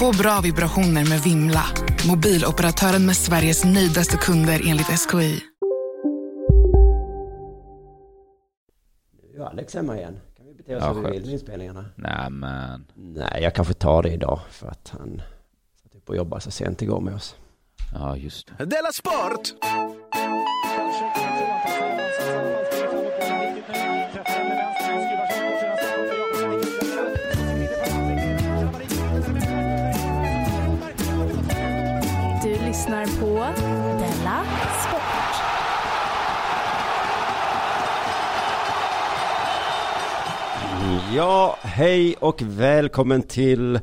Få bra vibrationer med Vimla. Mobiloperatören med Sveriges nöjdaste kunder enligt SKI. Ja, Alex hemma igen. Kan vi bete oss Ja, som vi vill med inspelningarna? Nej men. Nej, jag kanske tar det idag för att han satt upp och jobbade så sent igår med oss. Ja, just det. Della Sport! Lyssnar på Della Sport. Ja, hej och välkommen till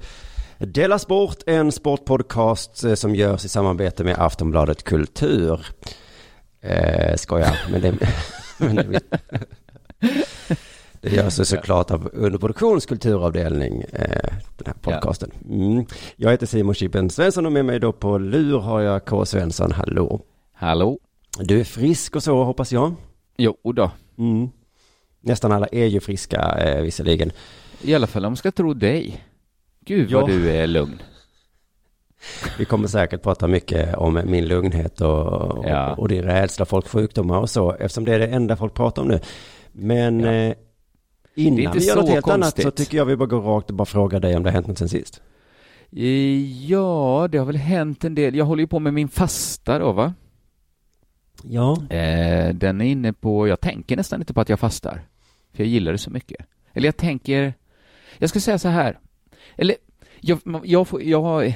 Della Sport, en sportpodcast eh, som görs i samarbete med Aftonbladet Kultur. Eh, skojar, men det, men det, det görs ju såklart av Underproduktions kulturavdelning, eh, den här podcasten. Mm. Jag heter Simon Chippen Svensson och med mig då på lur har jag K. Svensson, hallå. Hallå? Du är frisk och så hoppas jag. Jo då. Mm. Nästan alla är ju friska eh, visserligen. I alla fall om man ska tro dig. Gud Ja. vad du är lugn. Vi kommer säkert prata mycket om min lugnhet och, Ja. och, och din rädsla, folks sjukdomar och så, eftersom det är det enda folk pratar om nu. Men Ja. eh, Det är innan inte vi gör så något helt annat så konstigt. tycker jag vi bara går rakt och bara frågar dig om det har hänt något sen sist. Eh, Ja, det har väl hänt en del. Jag håller ju på med min fasta då va? Ja. Eh, den är inne på, jag tänker nästan inte på att jag fastar. För jag gillar det så mycket. Eller jag tänker, jag ska säga så här. Eller, jag, jag, får, jag har,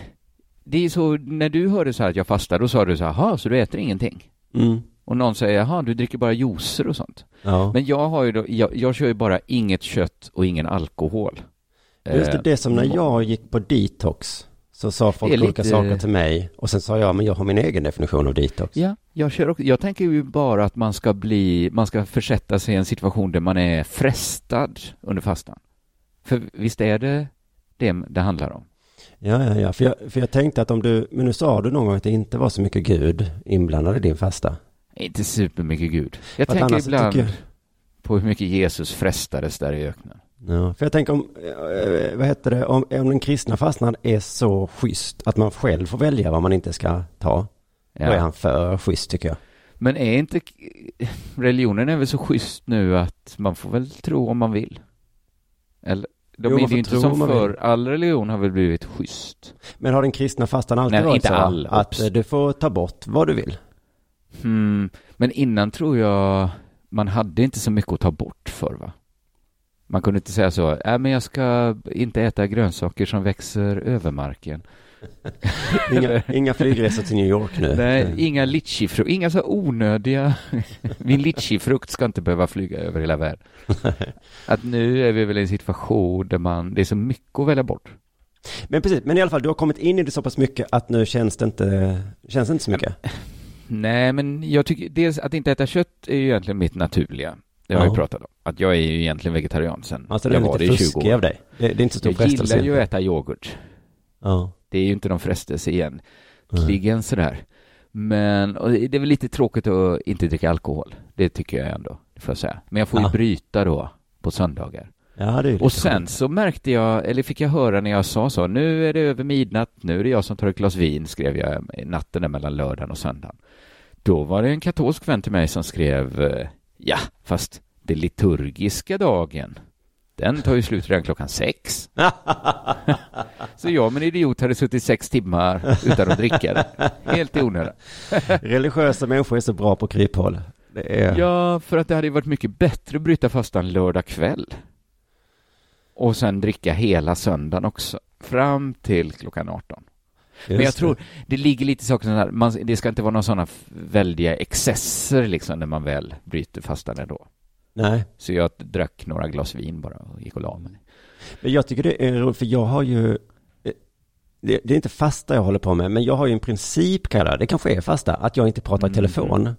det är så, när du hörde så här att jag fastar, då sa du så här, "Jaha, så du äter ingenting? Mm. Och någon säger, jaha, du dricker bara juicer och sånt. Ja. Men jag har ju då, jag, jag kör ju bara inget kött och ingen alkohol. Just det, Eh, det som när jag gick på detox så sa folk är olika lite- saker till mig och sen sa jag, men jag har min egen definition av detox. Ja, jag kör också, jag tänker ju bara att man ska bli, man ska försätta sig i en situation där man är frestad under fastan. För visst är det det det handlar om? Ja, ja, ja. För jag, för jag tänkte att om du, men nu sa du någon gång att det inte var så mycket Gud inblandad i din fasta. Inte supermycket Gud. Jag För tänker ibland tycker på hur mycket Jesus frestades där i öknen. Ja, för jag tänker om, eh, vad heter det, om, om den kristna fastnad är så schysst att man själv får välja vad man inte ska ta. Då är Ja. han för schysst tycker jag. Men är inte religionen är väl så schysst nu att man får väl tro om man vill? Eller? De Jo, är får ju inte som förr. All religion har väl blivit schysst. Men har den kristna fastan alltid Nej, varit inte så? all, att eh, du får ta bort vad du vill? Hmm. Men innan tror jag man hade inte så mycket att ta bort för va? Man kunde inte säga så, äh, men jag ska inte äta grönsaker som växer över marken. Inga, inga flygresor till New York nu. Nej, inga litchifrukt, inga så onödiga, min litchifrukt ska inte behöva flyga över hela världen. Att nu är vi väl i en situation där man, det är så mycket att välja bort. Men precis, men i alla fall du har kommit in i det så pass mycket att nu känns det inte, känns det inte så mycket. Nej, men jag tycker dels att inte äta kött är ju egentligen mitt naturliga. Det har Ja. jag ju pratat om. Att jag är ju egentligen vegetarian sen Alltså jag var det i 20 fuskig år. av dig. Det, det är inte så stor Jag frestelse. gillar ju att äta yoghurt. Ja. Det är ju inte någon frestelse igen. Kligen sådär. Men det är väl lite tråkigt att inte dricka alkohol. Det tycker jag ändå, det får jag säga. Men jag får ju Ja. bryta då på söndagar. Ja, Och sen skönt. så märkte jag, eller fick jag höra när jag sa så, nu är det över midnatt, nu är det jag som tar ett glas vin, skrev jag natten där mellan lördagen och söndagen. Då var det en katolsk vän till mig som skrev, eh, ja, fast det liturgiska dagen, den tar ju slut redan klockan sex. så jag men idiot hade suttit sex timmar utan att dricka det. Helt i onödan. Religiösa människor är så bra på kryphål. Är... Ja, för att det hade ju varit mycket bättre att bryta fastan lördag kväll. Och sen dricka hela söndagen också. Fram till klockan 18. Men jag Just tror, det ligger lite i saken man, det ska inte vara några sådana väldiga excesser liksom när man väl bryter fastan ändå. Nej. Så jag drack några glas vin bara och gick och la mig. Men jag tycker det är roligt, för jag har ju, eh, det, det är inte fasta jag håller på med, men jag har ju en princip, kallar det, kanske är fasta, att jag inte pratar i Mm. telefon.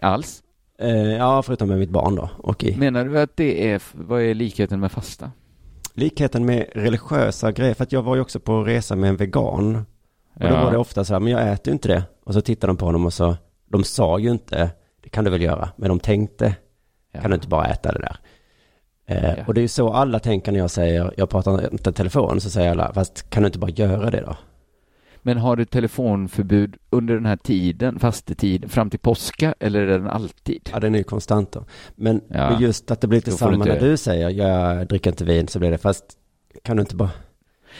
Alls? Eh, ja, förutom med mitt barn då. Och i Menar du att det är, vad är likheten med fasta? Likheten med religiösa grejer, för att jag var ju också på resa med en vegan. Och då Ja. var det ofta så här, men jag äter ju inte det. Och så tittade de på honom och så, de sa ju inte, det kan du väl göra, men de tänkte, Ja. kan du inte bara äta det där? Eh, Ja. Och det är ju så alla tänker när jag säger, jag pratar inte telefon, så säger alla, fast kan du inte bara göra det då? Men har du telefonförbud under den här tiden, fastetiden, fram till påska, eller är den alltid? Ja, den är ju konstant då. Men, Ja. just att det blir lite du samma inte- när du säger, jag dricker inte vin, så blir det, fast kan du inte bara...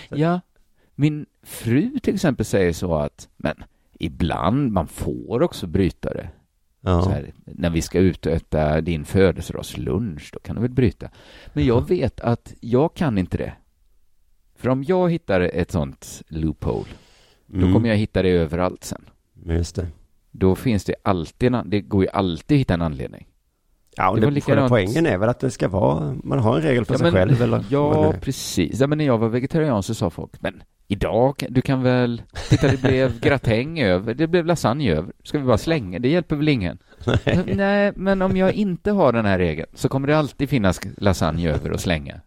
Ja, min fru till exempel säger så att, men ibland, man får också bryta det. Ja. Här, när vi ska ut och äta din födelsedagslunch, då kan du väl bryta. Men jag vet att jag kan inte det. För om jag hittar ett sånt loophole, då Mm. kommer jag hitta det överallt sen. Just det. Då finns det alltid, det går ju alltid att hitta en anledning. Ja, och Det det likadant- poängen är väl att det ska vara, man har en regel för sig själv eller Ja, precis. Ja, men när jag var vegetarian så sa folk, men idag, du kan väl, titta det blev gratäng över, det blev lasagne över, ska vi bara slänga, det hjälper väl ingen? Nej, men om jag inte har den här regeln så kommer det alltid finnas lasagne över och slänga.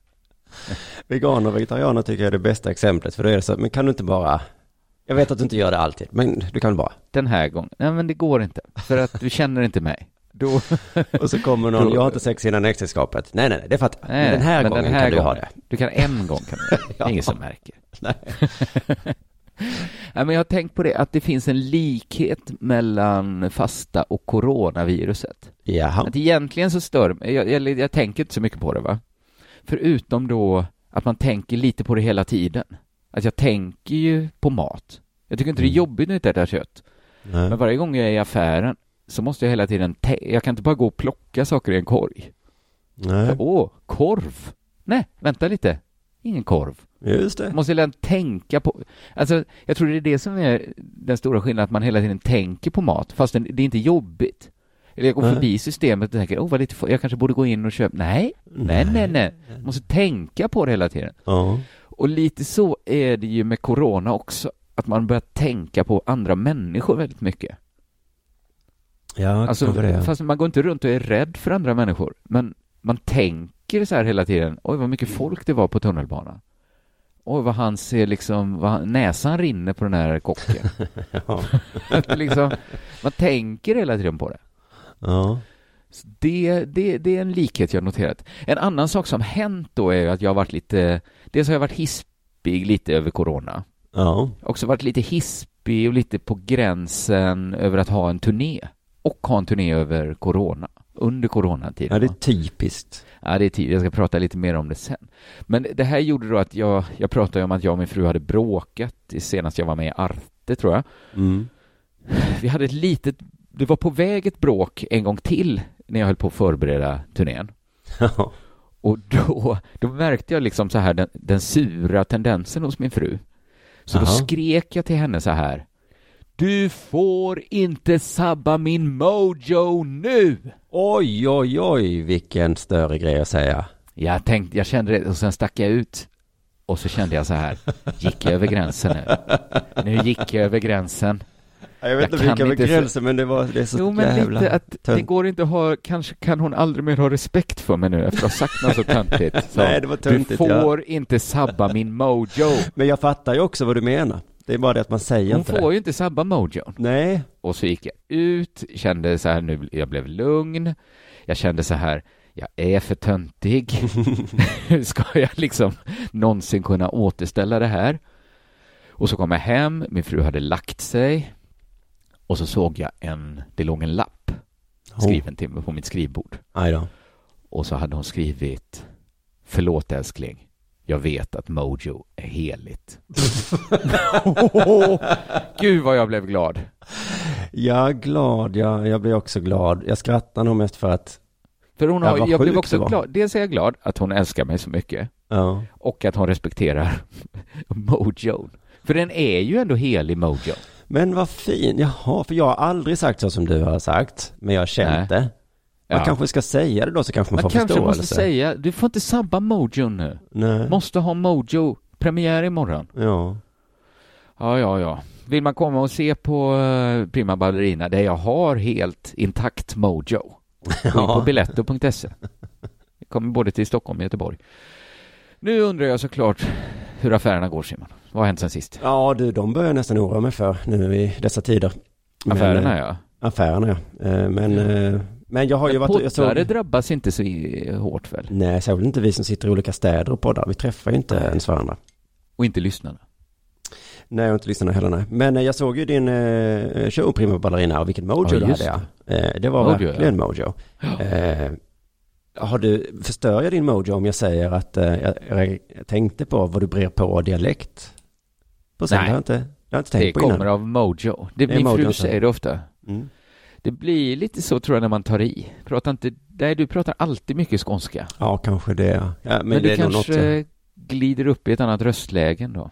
Veganer och vegetarianer tycker jag är det bästa exemplet, för då är det så, men kan du inte bara, jag vet att du inte gör det alltid, men du kan väl bara. Den här gången, nej men det går inte, för att du känner inte mig. Då... Och så kommer någon, Då- jag har inte sex innan äktenskapet. Nej, nej, nej, det fattar jag. Men den här men gången den här kan du ha gången. det. Du kan en gång kan du. Det är ingen som märker. Nej. Nej, men jag har tänkt på det, att det finns en likhet mellan fasta och coronaviruset. Jaha. Att egentligen så stör jag, eller jag tänker inte så mycket på det va. Förutom då att man tänker lite på det hela tiden. Att jag tänker ju på mat. Jag tycker inte det är jobbigt när jag inte äter kött. Nej. Men varje gång jag är i affären så måste jag hela tiden, jag kan inte bara gå och plocka saker i en korg. Nej. Åh, korv! Nej, vänta lite. Ingen korv. Just det. Måste hela tiden tänka på, alltså jag tror det är det som är den stora skillnaden, att man hela tiden tänker på mat, fast det är inte jobbigt. Eller jag går Nej. förbi systemet och tänker, oh vad lite, jag kanske borde gå in och köpa, nej, nej, nej, nej. Jag måste tänka på det hela tiden. Ja. Och lite så är det ju med corona också, att man börjar tänka på andra människor väldigt mycket. Ja, Alltså, det. fast man går inte runt och är rädd för andra människor, men man tänker så här hela tiden, oj vad mycket folk det var på tunnelbanan. Oj vad han ser liksom, vad han, näsan rinner på den här kocken. Ja. Liksom, man tänker hela tiden på det. Ja. Det, det, det är en likhet jag noterat. En annan sak som hänt då är att jag har varit lite, dels har jag varit hispig lite över corona. Ja. Också varit lite hispig och lite på gränsen över att ha en turné. Och ha en turné över corona. Under coronatiden. Ja, det är typiskt. Ja, det är tid. Jag ska prata lite mer om det sen. Men det här gjorde då att jag, jag pratade om att jag och min fru hade bråkat i senast jag var med i Arte, tror jag. Mm. Vi hade ett litet, det var på väg ett bråk en gång till när jag höll på att förbereda turnén. Och då, då märkte jag liksom så här den, den sura tendensen hos min fru. Så då Aha. skrek jag till henne så här. Du får inte sabba min mojo nu! Oj, oj, oj, vilken större grej att säga. Jag tänkte, jag kände det och sen stack jag ut. Och så kände jag så här, gick jag över gränsen nu? Nu gick jag över gränsen. Jag vet Jag inte vilka gränser, men det var, det är så Jo, men jävla lite att det tunt. går inte att ha, kanske kan hon aldrig mer ha respekt för mig nu efter att ha sagt något så töntigt. Så, Nej, det var töntigt, Du ja. får inte sabba min mojo. Men jag fattar ju också vad du menar. Det är bara det att man säger Hon inte får det. ju inte sabba mojon. Nej. Och så gick jag ut, kände så här nu, jag blev lugn. Jag kände så här, jag är för töntig. Hur ska jag liksom någonsin kunna återställa det här? Och så kom jag hem, min fru hade lagt sig. Och så såg jag en, det låg en lapp skriven till mig på mitt skrivbord. Aj då. Och så hade hon skrivit Förlåt älskling, jag vet att Mojo är heligt. Gud vad jag blev glad. Jag är glad, jag, jag blir också glad. Jag skrattar nog mest för att För hon Ja, har, vad jag blev också glad, dels är jag glad att hon älskar mig så mycket Ja. och att hon respekterar Mojo. För den är ju ändå helig Mojo. Men vad fin, jaha, för jag har aldrig sagt så som du har sagt, men jag har känt Nej. det. Man Ja. kanske ska säga det då så kanske man, Man får kanske förståelse. måste säga, du får inte sabba Mojo nu. Nej. Måste ha Mojo, premiär imorgon. Ja. Ja, ja, ja. Vill man komma och se på eh, Prima Ballerina där jag har helt intakt Mojo, gå in på Ja. biletto.se. Det kommer både till Stockholm och Göteborg. Nu undrar jag såklart hur affärerna går Simon. Vad har hänt sen sist? Ja du, de börjar nästan oroa mig för nu i dessa tider. Men, Affärerna eh, ja. Affärerna ja. Eh, Men, eh, men jag har ju Men varit... Jag såg, drabbas inte så i- hårt väl? nej, särskilt inte vi som sitter i olika städer och poddar. Vi träffar ju inte ens varandra. Och inte lyssnarna? Nej, jag har inte lyssnat heller nej. Men eh, jag såg ju din eh, show Prima Ballerina och vilket mojo Ja, du hade ja. Eh, det var Mojo, verkligen mojo. Eh, har du, förstör jag din mojo om jag säger att eh, jag, jag tänkte på vad du brer på dialekt? På? Nej. Det har jag inte, det har jag inte Det tänkt på innan. kommer av Mojo. Det, Det min fru Mojon som- säger det ofta. Mm. Det blir lite så tror jag när man tar i. Prata inte, nej du pratar alltid mycket skånska. Ja, kanske det. Ja. Men, Men, det du kanske något. eh, glider upp i ett annat röstläge ändå.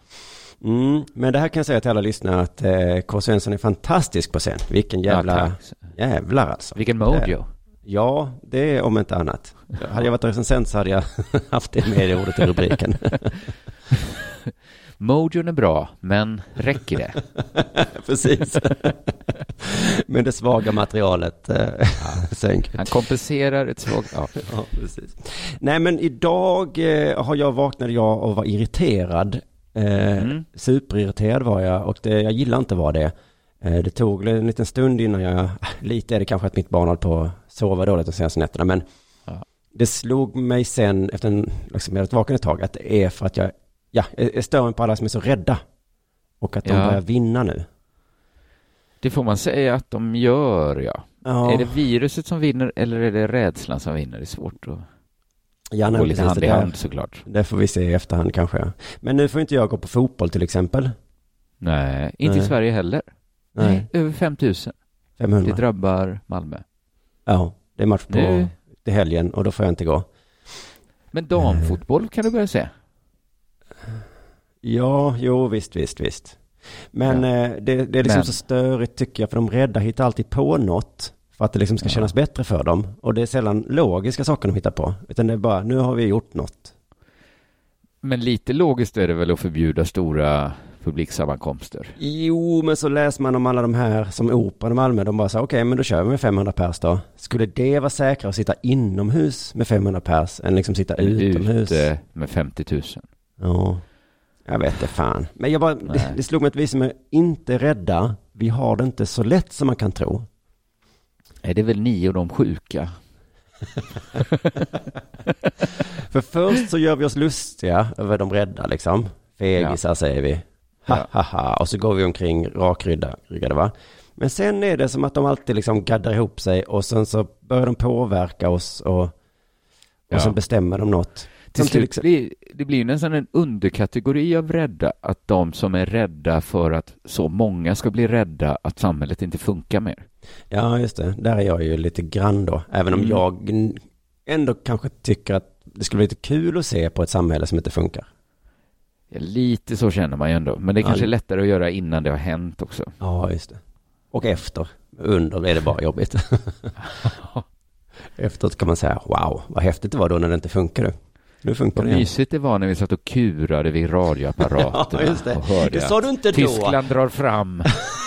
Mm, men det här kan jag säga till alla lyssnare att eh, K. Svensson är fantastisk på scen. Vilken jävla, Ja, jävlar alltså. Vilken Mojo. Eh, Ja, det är om inte annat. Hade jag varit recensent så hade jag haft det med i ordet i rubriken. Mojon är bra, men räcker det? Precis. Men det svaga materialet eh, sänker. Han kompenserar ett svagt... Ja. Ja, precis. Nej, men idag eh, har jag vaknade jag och var irriterad. Eh, Mm. Superirriterad var jag och det, jag gillar inte vara det. Det tog en liten stund innan jag, lite är det kanske att mitt barn höll på att sova dåligt de senaste nätterna, men det slog mig sen efter en, liksom, jag har varit vaken ett tag, att det är för att jag, ja, jag jag stör mig på alla som är så rädda. Och att de Ja. börjar vinna nu. Det får man säga att de gör, ja. Ja, Är det viruset som vinner eller är det rädslan som vinner? Det är svårt att ja, gå nej, lite precis, hand i hand såklart. Det får vi se i efterhand kanske. Men nu får inte jag gå på fotboll till exempel. Nej, inte i Nej. Sverige heller. Nej, Över 5 000. 500. Det drabbar Malmö. Ja, det är match på Nu. till helgen och då får jag inte gå. Men damfotboll kan du börja se. Ja, jo, visst, visst, visst. Men Ja. eh, det, det är liksom Men. så störigt tycker jag, för de rädda hittar alltid på något för att det liksom ska Ja. kännas bättre för dem. Och det är sällan logiska saker de hittar på, utan det är bara, nu har vi gjort något. Men lite logiskt är det väl att förbjuda stora publiksammankomster. Jo, men så läser man om alla de här som Operan i Malmö, de bara så okej, men då kör vi med 500 pers då. Skulle det vara säkrare att sitta inomhus med 500 pers än liksom sitta utomhus? Ute med 50 000. Ja, jag vet det fan. Men jag bara, det, Nej. det slog mig att vi som är inte rädda, vi har det inte så lätt som man kan tro. Är det väl ni och de sjuka? För först så gör vi oss lustiga över de rädda liksom. Fegisar säger vi. Ha, Ja. ha, ha. Och så går vi omkring rakryggade va. Men sen är det som att de alltid liksom gaddar ihop sig och sen så börjar de påverka oss och, och Ja. sen bestämmer de något. Till slut blir, det blir nästan en underkategori av rädda, att de som är rädda för att så många ska bli rädda att samhället inte funkar mer. ja just det, där är jag ju lite grann då. Även om Mm. jag ändå kanske tycker att det skulle vara lite kul att se på ett samhälle som inte funkar. Ja, lite så känner man ju ändå, men det Ja. kanske är lättare att göra innan det har hänt också. Ja, just det. Och efter. Under blir det bara jobbigt. Efteråt kan man säga, wow, vad häftigt det var då när det inte funkade. Nu funkar Vad det mysigt det var när vi satt och kurade vid radioapparaterna Ja, just det. och hörde Det sa du inte då. Tyskland drar fram.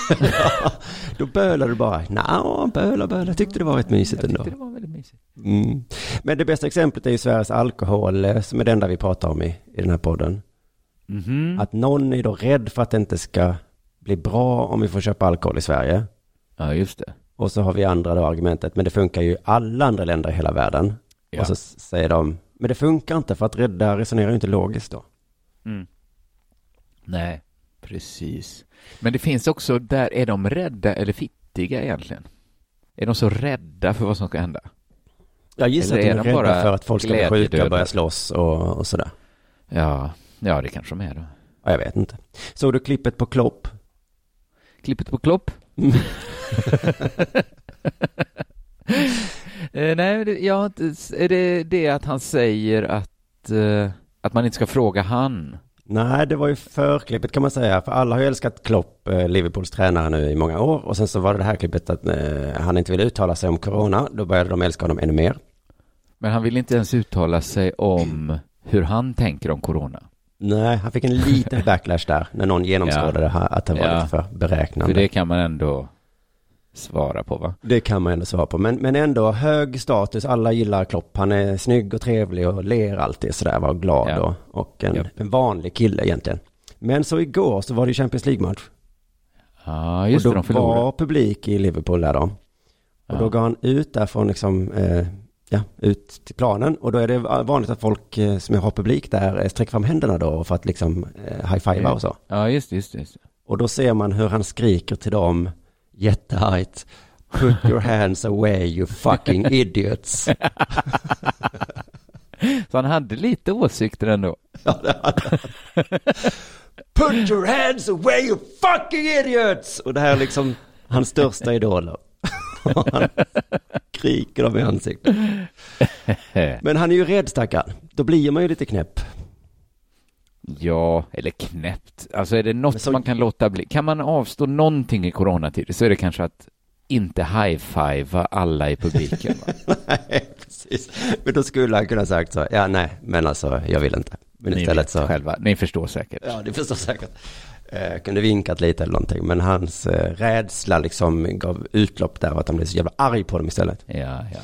Då bölade du bara, nja, böla, böla. Tyckte det var rätt mysigt ändå. tyckte det var väldigt mysigt. Mm. Men det bästa exemplet är ju Sveriges alkohol, eh, som är det enda vi pratar om i, i den här podden. Mhm. Att någon är då rädd för att det inte ska bli bra om vi får köpa alkohol i Sverige. Ja, just det. Och så har vi andra då argumentet, men det funkar ju i alla andra länder i hela världen. Ja. Och så säger de, men det funkar inte för att rädda resonerar ju inte logiskt då. Mm. Nej, precis. Men det finns också, där är de rädda eller fittiga egentligen? Är de så rädda för vad som ska hända? Jag gissar Eller att de är de rädda bara för att folk ska bli sjuka och börja slåss och, och sådär. Ja, ja det kanske de är då. Ja, jag vet inte. Såg du klippet på Klopp? Klippet på Klopp? Eh, nej, det, ja, är det det att han säger att, eh, att man inte ska fråga han? Nej, det var ju förklippet kan man säga. För alla har ju älskat Klopp, eh, Liverpools tränare nu i många år. Och sen så var det det här klippet att eh, han inte ville uttala sig om corona. Då började de älska honom ännu mer. Men han vill inte ens uttala sig om hur han tänker om corona. Nej, han fick en liten backlash där när någon genomskådade Ja. att det var Ja. lite för beräknande. För det kan man ändå svara på, va? Det kan man ändå svara på. Men, men ändå hög status. Alla gillar Klopp. Han är snygg och trevlig och ler alltid sådär. Var glad Ja. och, och en, Ja. en vanlig kille egentligen. Men så igår så var det Champions League-match. Ja, just och det, de förlorade. var publik i Liverpool där då. Och Ja. då går han ut därifrån liksom, eh, ja, ut till planen. Och då är det vanligt att folk eh, som har publik där eh, sträcker fram händerna då för att liksom eh, high-fivea och så. Ja, just det. Just det. Och då ser man hur han skriker till dem jätteargt. Put your hands away you fucking idiots. Så han hade lite åsikter ändå. Ja, det hade han. Put your hands away you fucking idiots! Och det här är liksom hans största idoler. Han skriker dem i ansiktet. Men han är ju rädd stackarn. Då blir man ju lite knäpp. Ja, eller knäppt. Alltså är det något så- man kan låta bli? Kan man avstå någonting i coronatid så är det kanske att inte high-fivea alla i publiken. Nej, precis. Men då skulle han kunna sagt så, ja nej, men alltså jag vill inte. Men Ni istället så, själva, ni förstår säkert. ja det förstår säkert. Eh, kunde vinkat lite eller någonting, men hans eh, rädsla liksom gav utlopp där och att han blev så jävla arg på dem istället. Ja, ja.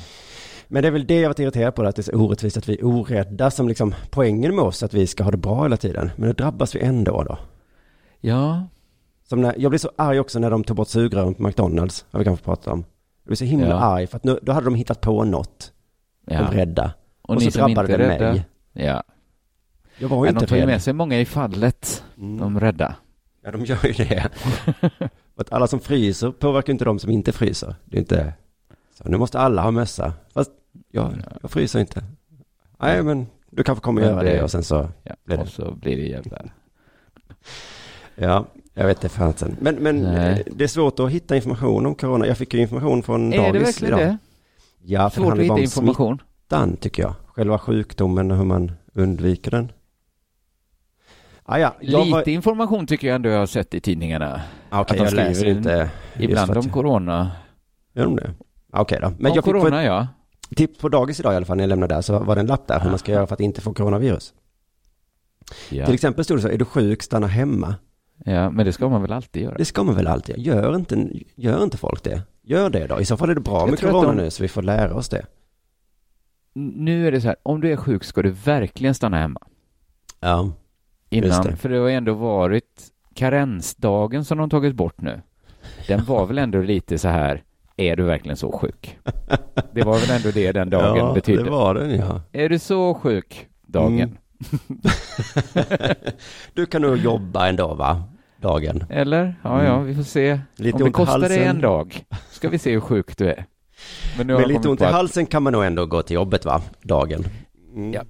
Men det är väl det jag varit irriterad på, att det är så orättvist att vi är orädda som liksom poängen med oss, att vi ska ha det bra hela tiden. Men då drabbas vi ändå då. Ja, Som när, jag blir så arg också när de tog bort sugrören på McDonalds, har vi kanske pratat om. Jag blir så himla Ja. arg, för att nu, då hade de hittat på något, ja. de rädda. Och, Och ni så inte drabbade det rädda. mig. Ja. Jag var ju Men de inte tar ju rädd. med sig många i fallet, Mm. de rädda. Ja, de gör ju det. Att alla som fryser påverkar inte de som inte fryser. Det är inte så, nu måste alla ha mössa. Fast jag, jag fryser inte. Nej, men du kanske kommer göra det- det och sen så, Ja. Blir det. Och så blir det jävla... ja, jag vet inte fansen. Men, men Nej. eh, det är svårt att hitta information om corona. Jag fick ju information från Är det dagis verkligen idag. det? Ja, för det Svårt att handlar bara om information. smittan tycker jag. Själva sjukdomen och hur man undviker den. Ah, ja, Lite var... information tycker jag ändå jag har sett i tidningarna. ah, Okej, att de jag läser inte. Ibland om corona. Gör de det? Ah, Okej då. Men om jag fick corona, ja. tips på dagis idag i alla fall när jag lämnade där så var det en lapp där hur man ska Aha. göra för att inte få coronavirus. ja. Till exempel stod det så, är du sjuk, stanna hemma. Ja, men det ska man väl alltid göra? Det ska man väl alltid göra. Gör inte, gör inte folk det? Gör det då. I så fall är det bra Jag med corona de- nu så vi får lära oss det. Nu är det så här, om du är sjuk ska du verkligen stanna hemma. Ja. Just Innan, det. för det har ändå varit karensdagen som de tagit bort nu. Den var väl ändå lite så här, är du verkligen så sjuk? Det var väl ändå det den dagen ja, betydde. det var den ja. Är du så sjuk? Dagen. Mm. du kan nog jobba en dag va? Dagen. Eller? Ja, ja, Mm. vi får se. Lite Om det kostar dig halsen. en dag, ska vi se hur sjuk du är. Men Med lite ont i på att halsen kan man nog ändå gå till jobbet va? Dagen. Mm. Ja.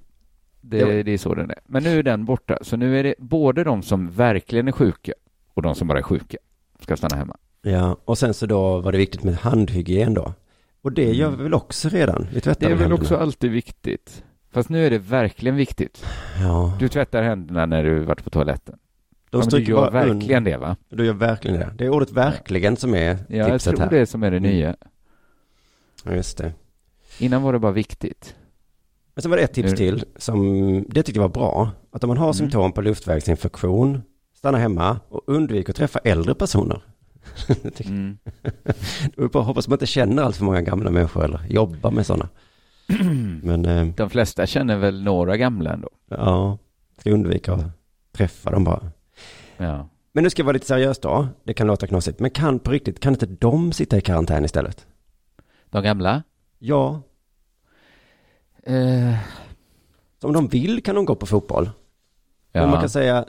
Det, det är så den är. Men nu är den borta, så nu är det både de som verkligen är sjuka och de som bara är sjuka ska stanna hemma. Ja, och sen så då var det viktigt med handhygien då. Och det gör vi väl också redan? Vi tvättar Mm. Det är väl händerna. också alltid viktigt. Fast nu är det verkligen viktigt. Ja, Du tvättar händerna när du varit på toaletten. de ja, men du gör verkligen det va? Du gör verkligen det. Det är ordet verkligen som är Ja, jag tipset tror här. det är som är det Mm. nya. Ja, just det. Innan var det bara viktigt. Men sen var det ett tips till som det tyckte jag var bra. Att om man har Mm. symptom på luftvägsinfektion, stanna hemma och undvik att träffa äldre personer. Mm. Bara hoppas man inte känner allt för många gamla människor eller jobbar med sådana. Men eh, De flesta känner väl några gamla ändå. ja, ska undvika att träffa dem bara. Ja. Men nu ska jag vara lite seriös då. Det kan låta knasigt. Men kan på riktigt, kan inte de sitta i karantän istället? De gamla? Ja, Eh, om de vill kan de gå på fotboll. ja. Men man kan säga,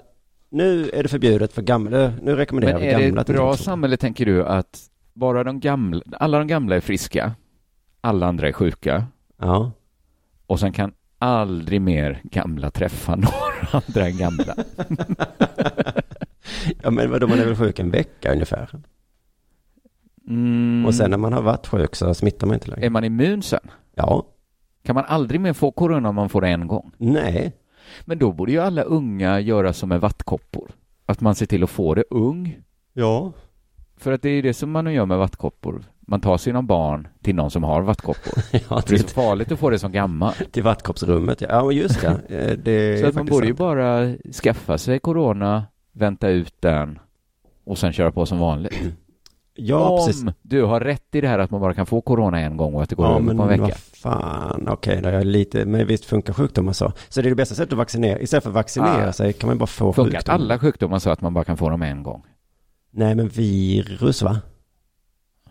nu är det förbjudet för gamla, nu rekommenderar Men vi är det gamla ett att inte gå bra samhälle, tänker du, att bara de gamla, alla de gamla är friska, alla andra är sjuka, Ja, och sen kan aldrig mer gamla träffa några andra än gamla? ja men vadå, man är väl sjuk en vecka ungefär? Mm. Och sen när man har varit sjuk så smittar man inte längre. Är man immun sen? Ja. Kan man aldrig mer få corona om man får det en gång? Nej. Men då borde ju alla unga göra som med vattkoppor. Att man ser till att få det ung. Ja. För att det är ju det som man gör med vattkoppor. Man tar sina barn till någon som har vattkoppor. Ja, det är så farligt att få det som gammal. Till vattkoppsrummet, ja. Ja, just. Eh, det är Så att man borde ju sant. bara skaffa sig corona, vänta ut den och sen köra på som vanligt. Ja, Om precis. du har rätt i det här att man bara kan få corona en gång och att det går Ja, över men på en vecka. vad fan, okej, då är lite, men visst funkar sjukdomar så. Så det är det bästa sättet att vaccinera, istället för att vaccinera Ah. sig kan man bara få Funkar sjukdomar. alla sjukdomar så att man bara kan få dem en gång? Nej, men virus va?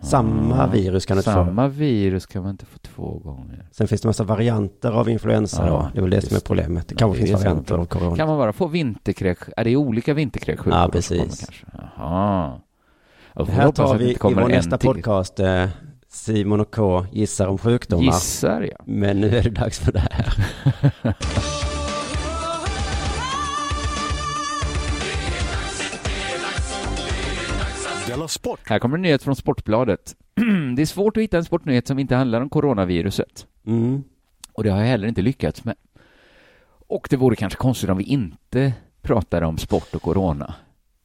Samma Ah, virus kan du inte få. Samma virus kan man inte få två gånger. Sen finns det massa varianter av influensa Ja, då. Det är väl det som är problemet. Det Ja, kanske är finns varianter av corona. Kan man bara få vinterkräk? Är det olika vinterkräksjukdomar? Ja, precis. Jaha. Det här tar att det vi i vår nästa till. podcast. Eh, Simon och K gissar om sjukdomar. Gissar jag. Men nu är det dags för det här. Sport. Här kommer en nyhet från Sportbladet. det är svårt att hitta en sportnyhet som inte handlar om coronaviruset. Mm. Och det har jag heller inte lyckats med. Och det vore kanske konstigt om vi inte pratade om sport och corona.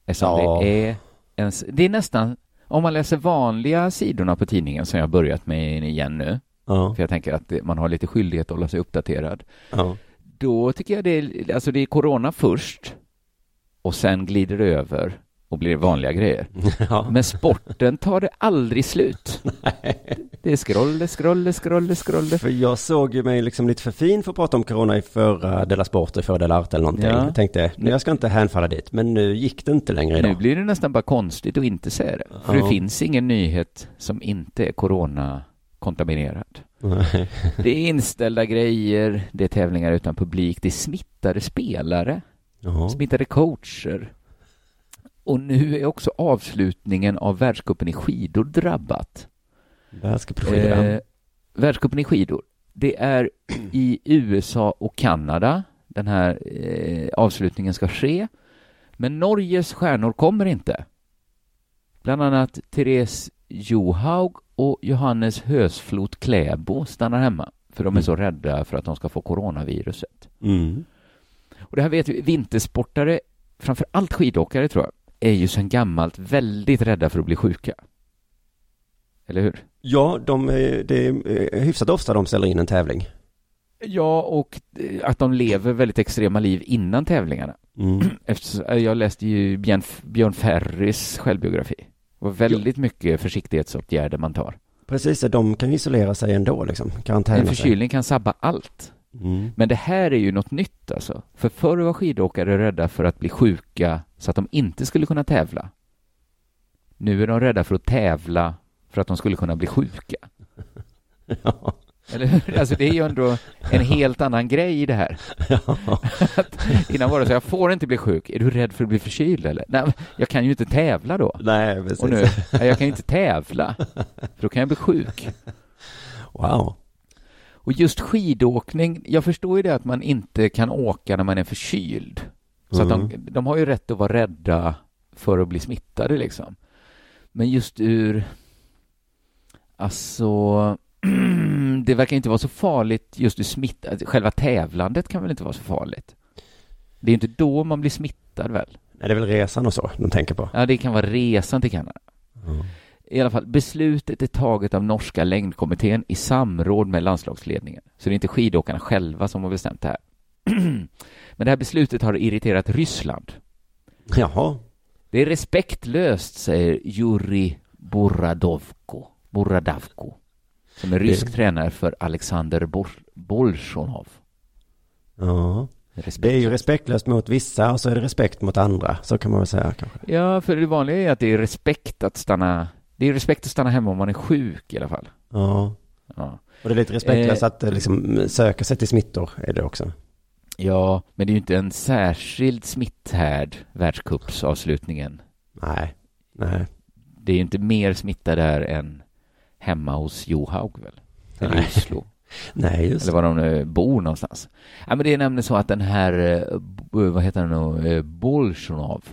Eftersom Ja. det är en, s- det är nästan, om man läser vanliga sidorna på tidningen som jag har börjat med igen nu, Ja. för jag tänker att man har lite skyldighet att hålla sig uppdaterad, Ja. då tycker jag det är, alltså det är corona först och sen glider det över och blir vanliga grejer. ja. Men sporten tar det aldrig slut. Det är scrolle, scrolle, scrolle, scrolle. För jag såg ju mig liksom lite för fin för att prata om corona i förra Della Sport, i förra Della Art eller någonting. Ja. Jag tänkte, nu jag ska inte hänfalla dit. Men nu gick det inte längre idag. Nu blir det nästan bara konstigt att inte säga det. För Ja. det finns ingen nyhet som inte är corona-kontaminerad. Nej. Det är inställda grejer, det är tävlingar utan publik, det är smittade spelare, Jaha. smittade coacher. Och nu är också avslutningen av världscupen i skidor drabbat. Världscupskidor. Eh, världscupen i skidor. Det är i USA och Kanada den här eh, avslutningen ska ske. Men Norges stjärnor kommer inte. Bland annat Therese Johaug och Johannes Hösflot Kläbo stannar hemma. För de är så rädda för att de ska få coronaviruset. Mm. Och det här vet vi, vintersportare, framför allt skidåkare tror jag, är ju sedan gammalt väldigt rädda för att bli sjuka. Eller hur? Ja, de, är- det är eh, hyfsat ofta de ställer in en tävling. Ja, och eh, att de lever väldigt extrema liv innan tävlingarna. Mm. Eftersom, eh, jag läste ju Björn, Björn Ferrys självbiografi. Det var väldigt mycket försiktighetsåtgärder man tar. Precis, de kan isolera sig ändå liksom. Karantäna En sig. förkylning kan sabba allt. Mm. Men det här är ju något nytt alltså. För förr var skidåkare rädda för att bli sjuka så att de inte skulle kunna tävla. Nu är de rädda för att tävla för att de skulle kunna bli sjuka. Ja. Eller hur? Alltså det är ju ändå en helt annan grej i det här. Att innan var det så, jag får inte bli sjuk. Är du rädd för att bli förkyld eller? Nej, jag kan ju inte tävla då. Nej, precis. Och nu, nej, jag kan ju inte tävla. För då kan jag bli sjuk. Wow. Och just skidåkning, jag förstår ju det att man inte kan åka när man är förkyld. Så att Mm. de, de har ju rätt att vara rädda för att bli smittade liksom. Men just ur, alltså, det verkar inte vara så farligt just ur smitta, alltså, själva tävlandet kan väl inte vara så farligt? Det är inte då man blir smittad väl? Nej, det är väl resan och så de tänker på. Ja, det kan vara resan till Kanada. Mm. I alla fall, beslutet är taget av norska längdkommittén i samråd med landslagsledningen. Så det är inte skidåkarna själva som har bestämt det här. Men det här beslutet har irriterat Ryssland. Jaha. Det är respektlöst, säger Juri Boradovko, Boradavko, som är rysk Det- tränare för Alexander Bor- Bolsjunov. Ja. Respekt. Det är ju respektlöst mot vissa och så är det respekt mot andra. Så kan man väl säga kanske. Ja, för det vanliga är att det är respekt att stanna, det är respekt att stanna hemma om man är sjuk i alla fall. Ja. Ja. Och det är lite respektlöst Eh. att eh, liksom söka sig till smittor är det också. Ja, men det är ju inte en särskild smitthärd, världscupsavslutningen. Nej. Nej. Det är ju inte mer smitta där än hemma hos Johaug väl? Eller Nej. Oslo. Nej, just Eller var de nu bor någonstans. Ja, men det är nämligen så att den här, eh, vad heter han nu, eh, Bolsjunov,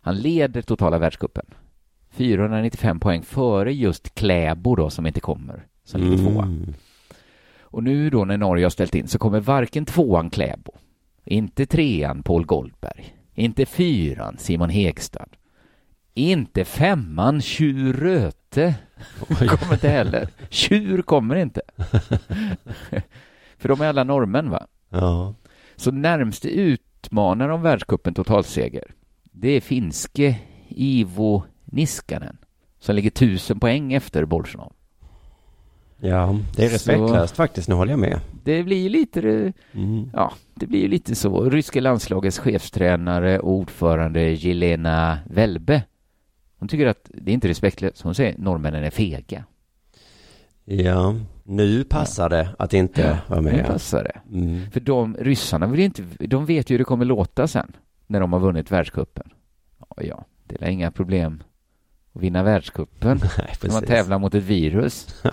han leder totala världscupen. 495 poäng före just Kläbo då som inte kommer, som ligger tvåa. Och nu då när Norge har ställt in så kommer varken tvåan Kläbo, inte trean Paul Goldberg, inte fyran Simon Hegstad, inte femman Tjur Röte kommer inte heller. Tjur kommer inte. För de är alla norrmän va? Ja. Så närmste utmanare om världscupen totalseger, det är finske Ivo Niskanen som ligger tusen poäng efter Bolsjunov. Ja, det är Så- respektlöst faktiskt, nu håller jag med. Det blir ju lite, Mm. ja, det blir ju lite så. Ryska landslagets chefstränare och ordförande Jelena Welbe, hon tycker att det är inte respektlöst. Hon säger norrmännen är fega. Ja, nu passar det att inte vara Nu med. passar det. Mm. För de ryssarna vill inte, de vet ju hur det kommer låta sen när de har vunnit världscupen. Ja, ja, det är inga problem att vinna världscupen Nej, man tävlar mot ett virus.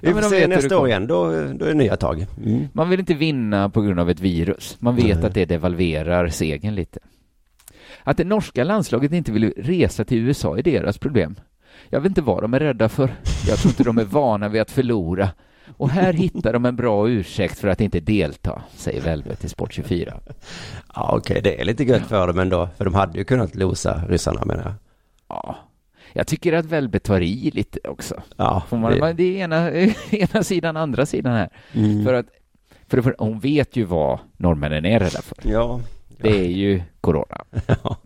Vi får se nästa år igen, då, då är det nya tag. Mm. Man vill inte vinna på grund av ett virus. Man vet Nej. att det devalverar segern lite. Att det norska landslaget inte vill resa till USA är deras problem. Jag vet inte vad de är rädda för. Jag tror inte de är vana vid att förlora. Och här hittar de en bra ursäkt för att inte delta, säger Velvet i Sport 24. Ja, okej, det är lite gött för dem ändå, för de hade ju kunnat losa ryssarna menar jag. Ja, jag tycker att Velvet tar i lite också. Ja, man, det- det är ena, ena sidan, andra sidan här. Mm. För att för, för hon vet ju vad norrmännen är rädda för. Ja. Det är ju corona. Ja.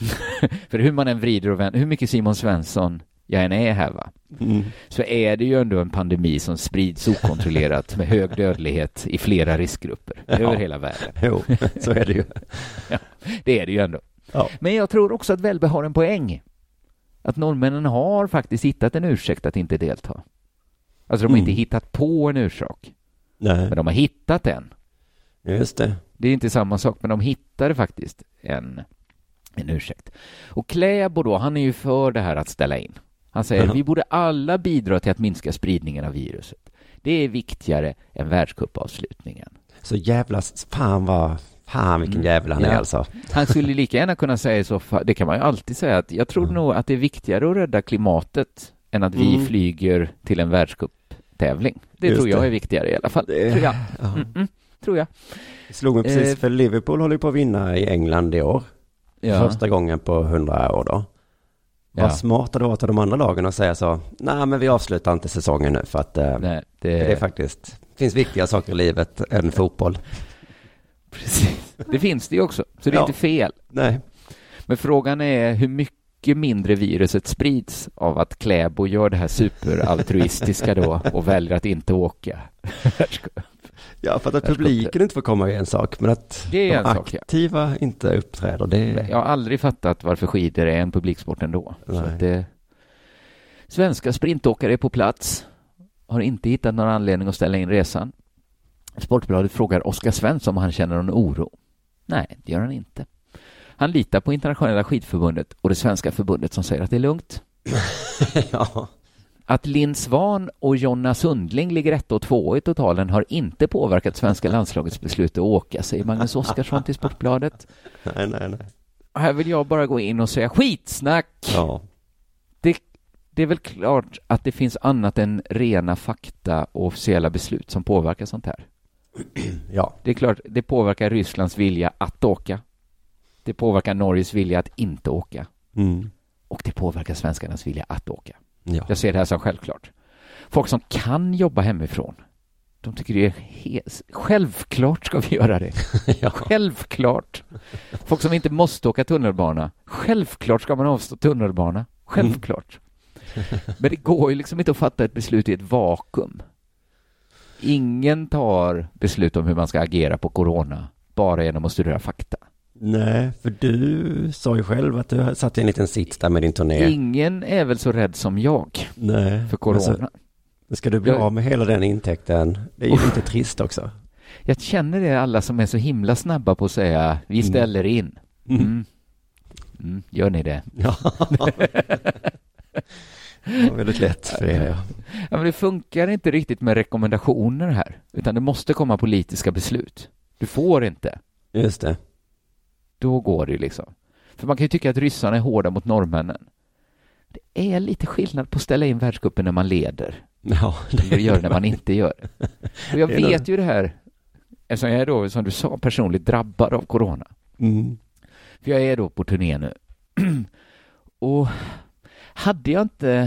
för hur man än vrider och vänder, hur mycket Simon Svensson jag än är här va, Mm. så är det ju ändå en pandemi som sprids okontrollerat med hög dödlighet i flera riskgrupper Ja. över hela världen. Jo, så är det ju. Ja, det är det ju ändå. Ja. Men jag tror också att Välbe har en poäng. Att norrmännen har faktiskt hittat en ursäkt att inte delta. Alltså de har Mm. inte hittat på en orsak, Nej, men de har hittat en. just det. Det är inte samma sak, men de hittade faktiskt en, en ursäkt. Och Kläbo då, han är ju för det här att ställa in. Han säger Ja. vi borde alla bidra till att minska spridningen av viruset. Det är viktigare än världscupavslutningen. Så jävla, fan vad, fan vilken Mm. jävel han är Ja. alltså. Han skulle lika gärna kunna säga så det kan man ju alltid säga, att jag tror nog att det är viktigare att rädda klimatet än att vi Mm. flyger till en världscuptävling. Det Just tror jag det. är viktigare i alla fall. Det- Tror jag. ja. Mm -mm, tror jag. Det slog mig precis, Eh, för Liverpool håller på att vinna i England i år. Ja. Första gången på hundra år då. Ja. Vad smart det då av de andra lagen att säga så, nej men vi avslutar inte säsongen nu för att eh, Nej, det, det är faktiskt, finns viktiga saker i livet än fotboll. Precis. Det finns det ju också, så det är Ja. inte fel. Nej. Men frågan är hur mycket mindre viruset sprids av att Kläbo gör det här superaltruistiska då och väljer att inte åka. Ja, för att publiken inte får komma är en sak, men att Det är de en sak, ja. aktiva inte uppträder, det är... Jag har aldrig fattat varför skidor är en publiksport ändå. Så att det... Svenska sprintåkare är på plats, har inte hittat någon anledning att ställa in resan. Sportbladet frågar Oskar Svensson om han känner någon oro. Nej, det gör han inte. Han litar på internationella skidförbundet och det svenska förbundet som säger att det är lugnt. ja. Att Linn Svan och Jonna Sundling ligger ett och två i totalen har inte påverkat svenska landslagets beslut att åka, säger Magnus Oskarsson till Sportbladet. Nej, nej, nej. Här vill jag bara gå in och säga skitsnack! Ja. Det, det är väl klart att det finns annat än rena fakta och officiella beslut som påverkar sånt här. Ja. Det är klart, det påverkar Rysslands vilja att åka. Det påverkar Norges vilja att inte åka. Mm. Och det påverkar svenskarnas vilja att åka. Ja. Jag ser det här som självklart. Folk som kan jobba hemifrån, de tycker det är självklart ska vi göra det. ja. Självklart. Folk som inte måste åka tunnelbana, självklart ska man avstå tunnelbana. Självklart. Men det går ju liksom inte att fatta ett beslut i ett vakuum. Ingen tar beslut om hur man ska agera på corona bara genom att studera fakta. Nej, för du sa ju själv att du satt i en liten sits där med din turné. Ingen är väl så rädd som jag Nej. för corona. Så ska du bli Jag- av med hela den intäkten? Det är ju lite trist också. Jag känner det alla som är så himla snabba på att säga vi ställer in. Mm. Mm, gör ni det? Ja. Det var väldigt lätt för er, ja. Ja, men det funkar inte riktigt med rekommendationer här, utan det måste komma politiska beslut. Du får inte. Just det. Då går det ju liksom. För man kan ju tycka att ryssarna är hårda mot norrmännen. Det är lite skillnad på att ställa in världscupen när man leder. Ja, det gör när man inte gör. Och jag Det vet ju det här, eftersom jag är då, som du sa, personligt drabbad av corona. Mm. För jag är då på turné nu. Och hade jag inte...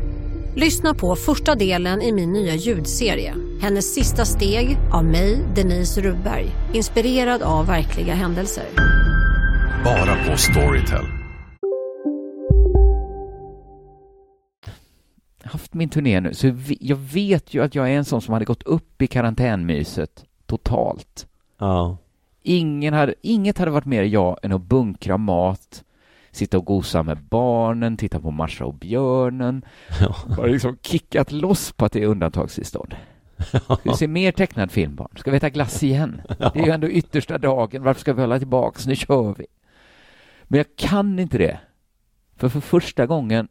Lyssna på första delen i min nya ljudserie. Hennes sista steg av mig, Denise Rubberg. Inspirerad av verkliga händelser. Bara på Storytel. haft min turné nu, så jag vet ju att jag är en sån som hade gått upp i karantänmyset totalt. Ja. Ingen hade, inget hade varit mer jag än att bunkra mat, sitta och gosa med barnen, titta på Marsha och björnen. Bara liksom kickat loss på att det är undantagstillstånd. Ska vi se mer tecknad film barn? Ska vi äta glass igen? Det är ju ändå yttersta dagen, varför ska vi hålla tillbaks? Nu kör vi! Men jag kan inte det. För för första gången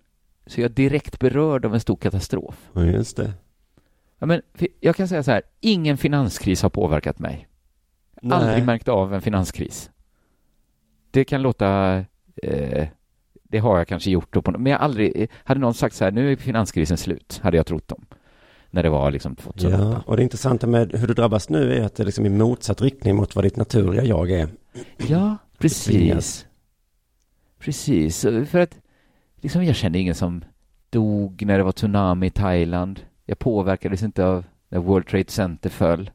så är jag direkt berörd av en stor katastrof. Ja, just det. Ja, men, jag kan säga så här, ingen finanskris har påverkat mig. Nej. Aldrig märkt av en finanskris. Det kan låta, eh, det har jag kanske gjort, då på, men jag aldrig, hade någon sagt så här, nu är finanskrisen slut, hade jag trott dem. När det var liksom 2008. Ja, och det intressanta med hur du drabbas nu är att det är liksom i motsatt riktning mot vad ditt naturliga jag är. Ja, precis. Precis, för att liksom jag kände ingen som dog när det var tsunami i Thailand. Jag påverkades inte av när World Trade Center föll.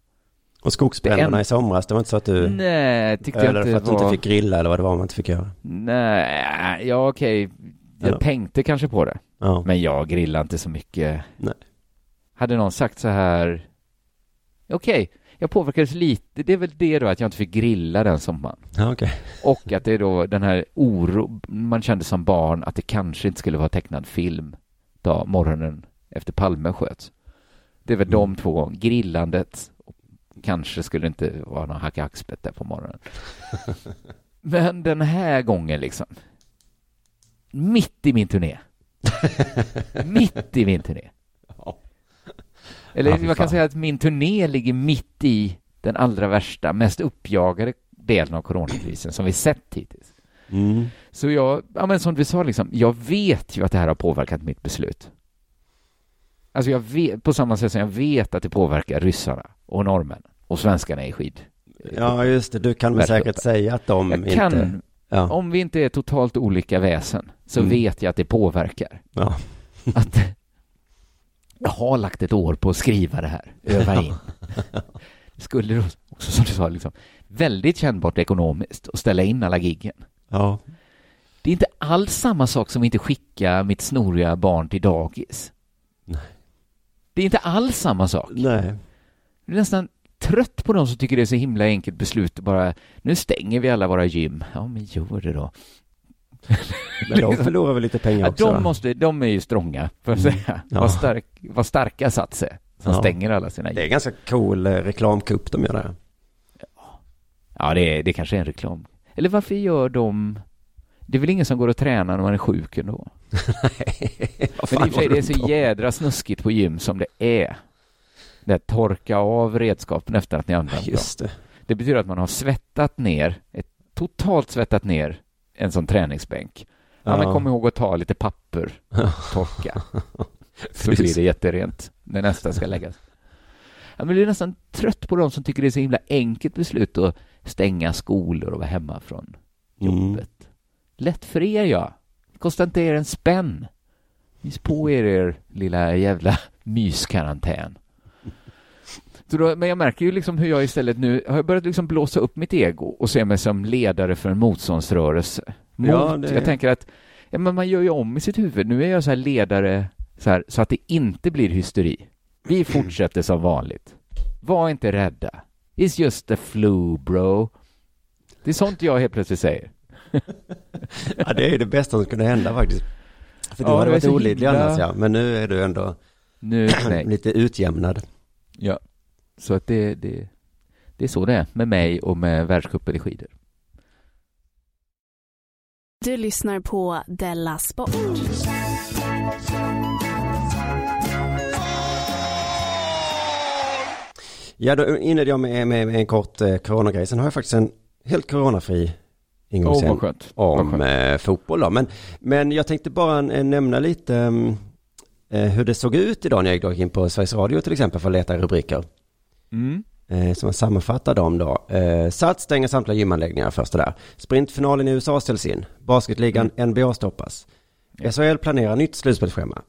Och skogsbränderna en- i somras, det var inte så att du... Nej, tyckte jag eller inte för att du var- inte fick grilla eller vad det var man inte fick göra. Nej, ja okej. Jag Ja. tänkte kanske på det. Ja. Men jag grillar inte så mycket. Nej. Hade någon sagt så här, okej, jag påverkades lite, det är väl det då att jag inte fick grilla den sommaren. Ja, okej. Och att det är då den här oro man kände som barn att det kanske inte skulle vara tecknad film då morgonen efter Palme sköts. Det är väl de två grillandet kanske skulle inte vara någon hacka axpett där på morgonen. Men den här gången liksom, mitt i min turné. mitt i min turné. Eller Ja, jag kan säga att min turné ligger mitt i den allra värsta, mest uppjagade delen av coronakrisen som vi sett hittills. Mm. Så jag, ja men som du sa liksom, jag vet ju att det här har påverkat mitt beslut. Alltså jag vet, på samma sätt som jag vet att det påverkar ryssarna och norrmännen och svenskarna i skid. Ja, just det. Du kan väl säkert säga att de Jag inte... kan, Ja. om vi inte är totalt olika väsen, så Mm. vet jag att det påverkar. Ja. Att jag har lagt ett år på att skriva det här, öva in. Det skulle då också, som du sa, liksom, väldigt kännbart ekonomiskt att ställa in alla giggen. Ja. Det är inte alls samma sak som att inte skicka mitt snoriga barn till dagis. Nej. Det är inte alls samma sak. Nej. Jag är nästan trött på de som tycker det är så himla enkelt beslut att bara, nu stänger vi alla våra gym. Ja, men gör det då. Men de förlorar väl lite pengar Ja, också? va? de, måste, de är ju strånga, får jag Mm. säga. Ja. Vad, stark, vad starka satser som Ja. stänger alla sina Det är gym. ganska cool eh, reklamkupp de gör där. Ja, det, är, det kanske är en reklam. Eller varför gör de... Det är väl ingen som går och tränar när man är sjuk ändå? Vad Men i och för sig, det är så jädra snuskigt på gym som det är. Det här torka av redskapen efter att ni använt Just dem. det. Det betyder att man har svettat ner, ett, totalt svettat ner en sån träningsbänk. Ja, Ja. men kom ihåg att ta lite papper, torka. Så blir det jätterent när nästa ska läggas. Ja, men du är nästan trött på de som tycker det är så himla enkelt beslut att stänga skolor och vara hemma från Mm. jobbet. Lätt för er, ja. Det kostar inte er en spänn. Mys på er, er lilla jävla myskarantän. Så då, men jag märker ju liksom hur jag istället nu har jag börjat liksom blåsa upp mitt ego och se mig som ledare för en motståndsrörelse. Mot, Ja, det- Jag tänker att ja, men man gör ju om i sitt huvud. Nu är jag så här ledare så, här, så att det inte blir hysteri. Vi fortsätter som vanligt. Var inte rädda. It's just the flu, bro. Det är sånt jag helt plötsligt säger. Ja, det är ju det bästa som kunde hända faktiskt. För du Ja, hade det är varit olidlig himla- annars ja, men nu är du ändå Nu, lite utjämnad. Ja. Så att det, det, det är så det är med mig och med världscupen i skidor. Du lyssnar på Della Sport. Ja, då inledde jag med, med, med en kort eh, coronagrej. Sen har jag faktiskt en helt coronafri ingång sen. Vad om eh, fotboll då. Men, men jag tänkte bara eh, nämna lite mm, eh, hur det såg ut idag när jag gick in på Sveriges Radio till exempel för att leta rubriker. Mm. Eh, som jag sammanfattar dem då. Eh, Sats stänger samtliga gymanläggningar första där. Sprintfinalen i USA ställs in. Basketligan NBA stoppas. SHL planerar nytt slutspelsschema.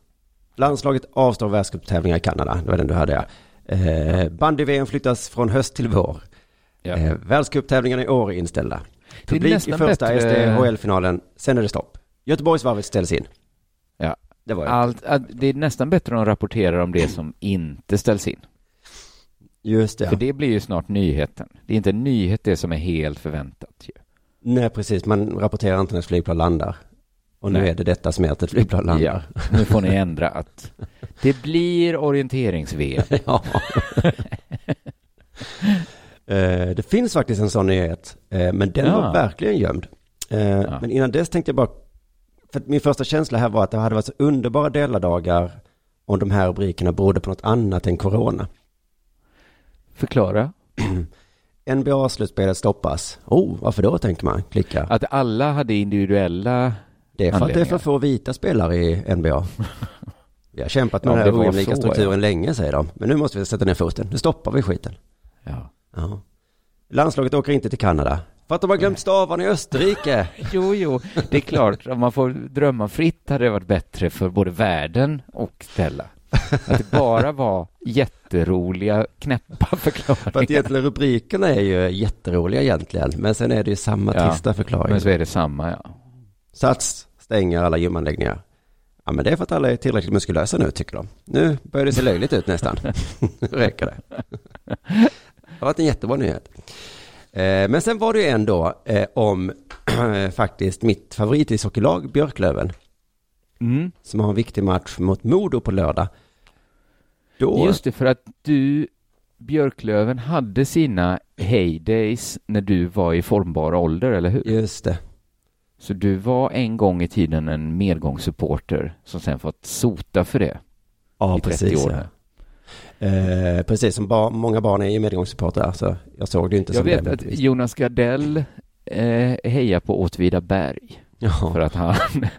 Landslaget avstår världscuptävlingar i Kanada. Det var den du hade ja. Eh, Bandy-VM flyttas från höst till vår. Ja. Eh, Världscuptävlingarna i år är inställda. Publik i första bättre- SDHL-finalen. Sen är det stopp. Göteborgsvarvet ställs in. Ja. Det var Allt, att det är nästan bättre om de rapporterar om det som inte ställs in. Just det. För det blir ju snart nyheten. Det är inte en nyhet det som är helt förväntat ju. Nej, precis. Man rapporterar inte när ett flygplan landar. Och nu Nej. är det detta som är att ett flygplan landar. Ja, nu får ni ändra att det blir orienterings-VM. Ja. Eh, det finns faktiskt en sån nyhet, eh, men den Ja. var verkligen gömd. Eh, Men innan dess tänkte jag bara, för min första känsla här var att det hade varit så underbara deladagar om de här rubrikerna berodde på något annat än corona. Förklara. NBA-slutspelet stoppas. Oh, varför då tänker man, klicka. Att alla hade individuella Det är för att det är för få vita spelare i NBA. Vi har kämpat med Ja, den här ojämlika strukturen ja. länge, säger de. Men nu måste vi sätta ner foten. Nu stoppar vi skiten. Ja. Ja. Landslaget åker inte till Kanada. För att de har glömt stavarna i Österrike. Jo, jo, det är klart. Om man får drömma fritt hade det varit bättre för både världen och Stella. Att det bara var jätteroliga, knäppa För att förklaringar. egentligen rubrikerna är ju jätteroliga egentligen. Men sen är det ju samma Ja, trista förklaring. Men så är det samma, ja. Sats stänger alla gymanläggningar. Ja men det är för att alla är tillräckligt muskulösa nu tycker de. Nu börjar det se löjligt ut nästan. Nu räcker det. Det har varit en jättebra nyhet. Eh, Men sen var det ju ändå eh, om faktiskt mitt favoritishockeylag Björklöven. Mm. Som har en viktig match mot Modo på lördag. Då, Just det, för att du, Björklöven, hade sina heydays när du var i formbar ålder, eller hur? Just det. Så du var en gång i tiden en medgångssupporter som sen fått sota för det Ja, i 30 precis, år. ja. Eh, precis som bar, många barn är ju medgångssupportrar så jag såg det inte Jag som vet det. att Jonas Gardell eh, hejar på Åtvidaberg. Ja. För att han,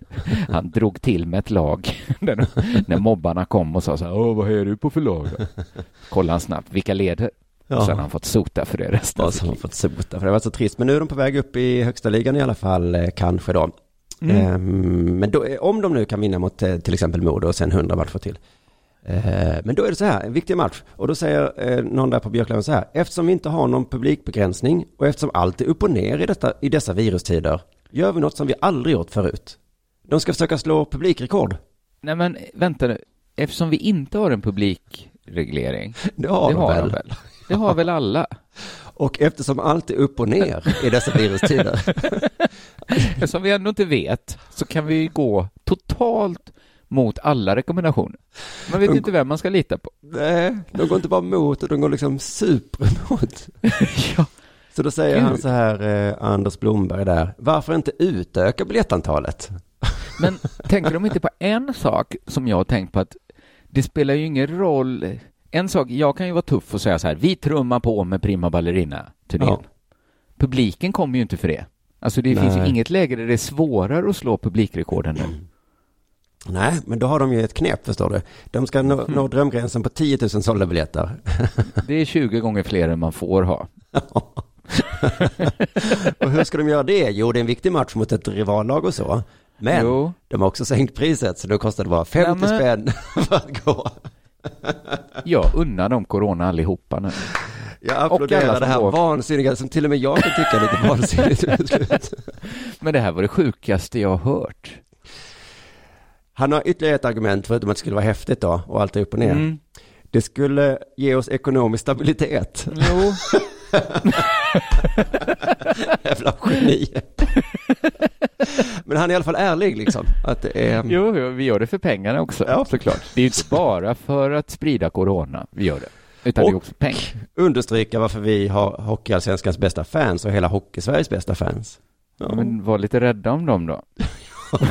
han drog till med ett lag när, mobbarna kom och sa så här, Åh, vad är du på för lag? då?" Kollade han snabbt, vilka leder? Ja. Och sen har han fått sota för det resten av Och sitt liv. fått sota, för det var så trist. Men nu är de på väg upp i högsta ligan i alla fall, eh, kanske då. Mm. Ehm, men då, eh, om de nu kan vinna mot eh, till exempel Modo och sen 100 matcher till. Eh, men då är det så här, en viktig match. Och då säger någon där på Björklöven så här, eftersom vi inte har någon publikbegränsning och eftersom allt är upp och ner i, detta, i dessa virustider, gör vi något som vi aldrig gjort förut. De ska försöka slå publikrekord. Nej men vänta nu, eftersom vi inte har en publikreglering, Det har, det de har väl. de väl? Det har väl alla? Och eftersom allt är upp och ner i dessa virustider. Eftersom vi ändå inte vet så kan vi gå totalt mot alla rekommendationer. Man vet De- inte vem man ska lita på. Nej, de går inte bara mot, de går liksom superemot. ja. Så då säger Gud. han så här, eh, Anders Blomberg där, varför inte utöka biljettantalet? Men tänker de inte på en sak som jag har tänkt på att det spelar ju ingen roll. En sak, jag kan ju vara tuff och säga så här, vi trummar på med Prima Ballerina-turnén. Ja. Publiken kommer ju inte för det. Alltså det finns ju Nej. inget läge där det är svårare att slå publikrekorden nu. Nej, men då har de ju ett knep förstår du. De ska nå, nå drömgränsen på 10 000 sålda biljetter. Det är 20 gånger fler än man får ha. och hur ska de göra det? Jo, det är en viktig match mot ett rivallag och så. Men Jo. de har också sänkt priset, så då kostar det bara 50 Nej, men- spänn för att gå. Jag unnar dem corona allihopa nu. Jag applåderar det här går- vansinniga som till och med jag kan tycka är lite vansinnigt. Men det här var det sjukaste jag har hört. Han har ytterligare ett argument förutom att det skulle vara häftigt då och allt är upp och ner. Mm. Det skulle ge oss ekonomisk stabilitet. Jo. Jävla geni. Men han är i alla fall ärlig liksom. Att det är... Jo, jo, vi gör det för pengarna också, Ja. såklart. Det är ju inte bara för att sprida corona vi gör det, utan det är Och- också pengar. Understryka varför vi har Hockeyallsvenskans bästa fans och hela Hockeysveriges bästa fans. Ja. Men var lite rädda om dem då.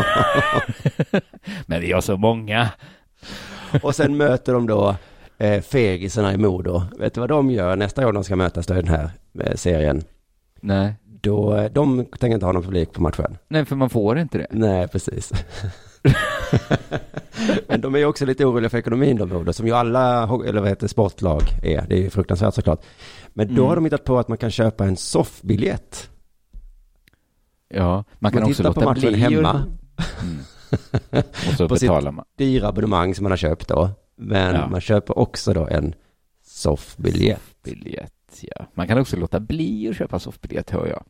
Men vi har så många. Och sen möter de då eh, fegisarna i Modo. Vet du vad de gör nästa gång de ska mötas då i den här eh, serien? Nej. Då, eh, de tänker inte ha någon publik på matchen. Nej, för man får inte det. Nej, precis. Men de är också lite oroliga för ekonomin de Modo, som ju alla eller vad heter, sportlag är. Det är ju fruktansvärt såklart. Men då Mm. har de hittat på att man kan köpa en soffbiljett. Ja, man kan Man också tittar på låta matchen bli hemma. och- Mm. Och så På betalar man. dyra abonnemang som man har köpt då. Men Ja. man köper också då en soffbiljett. Biljett, ja. Man kan också låta bli att köpa soffbiljett, hör jag.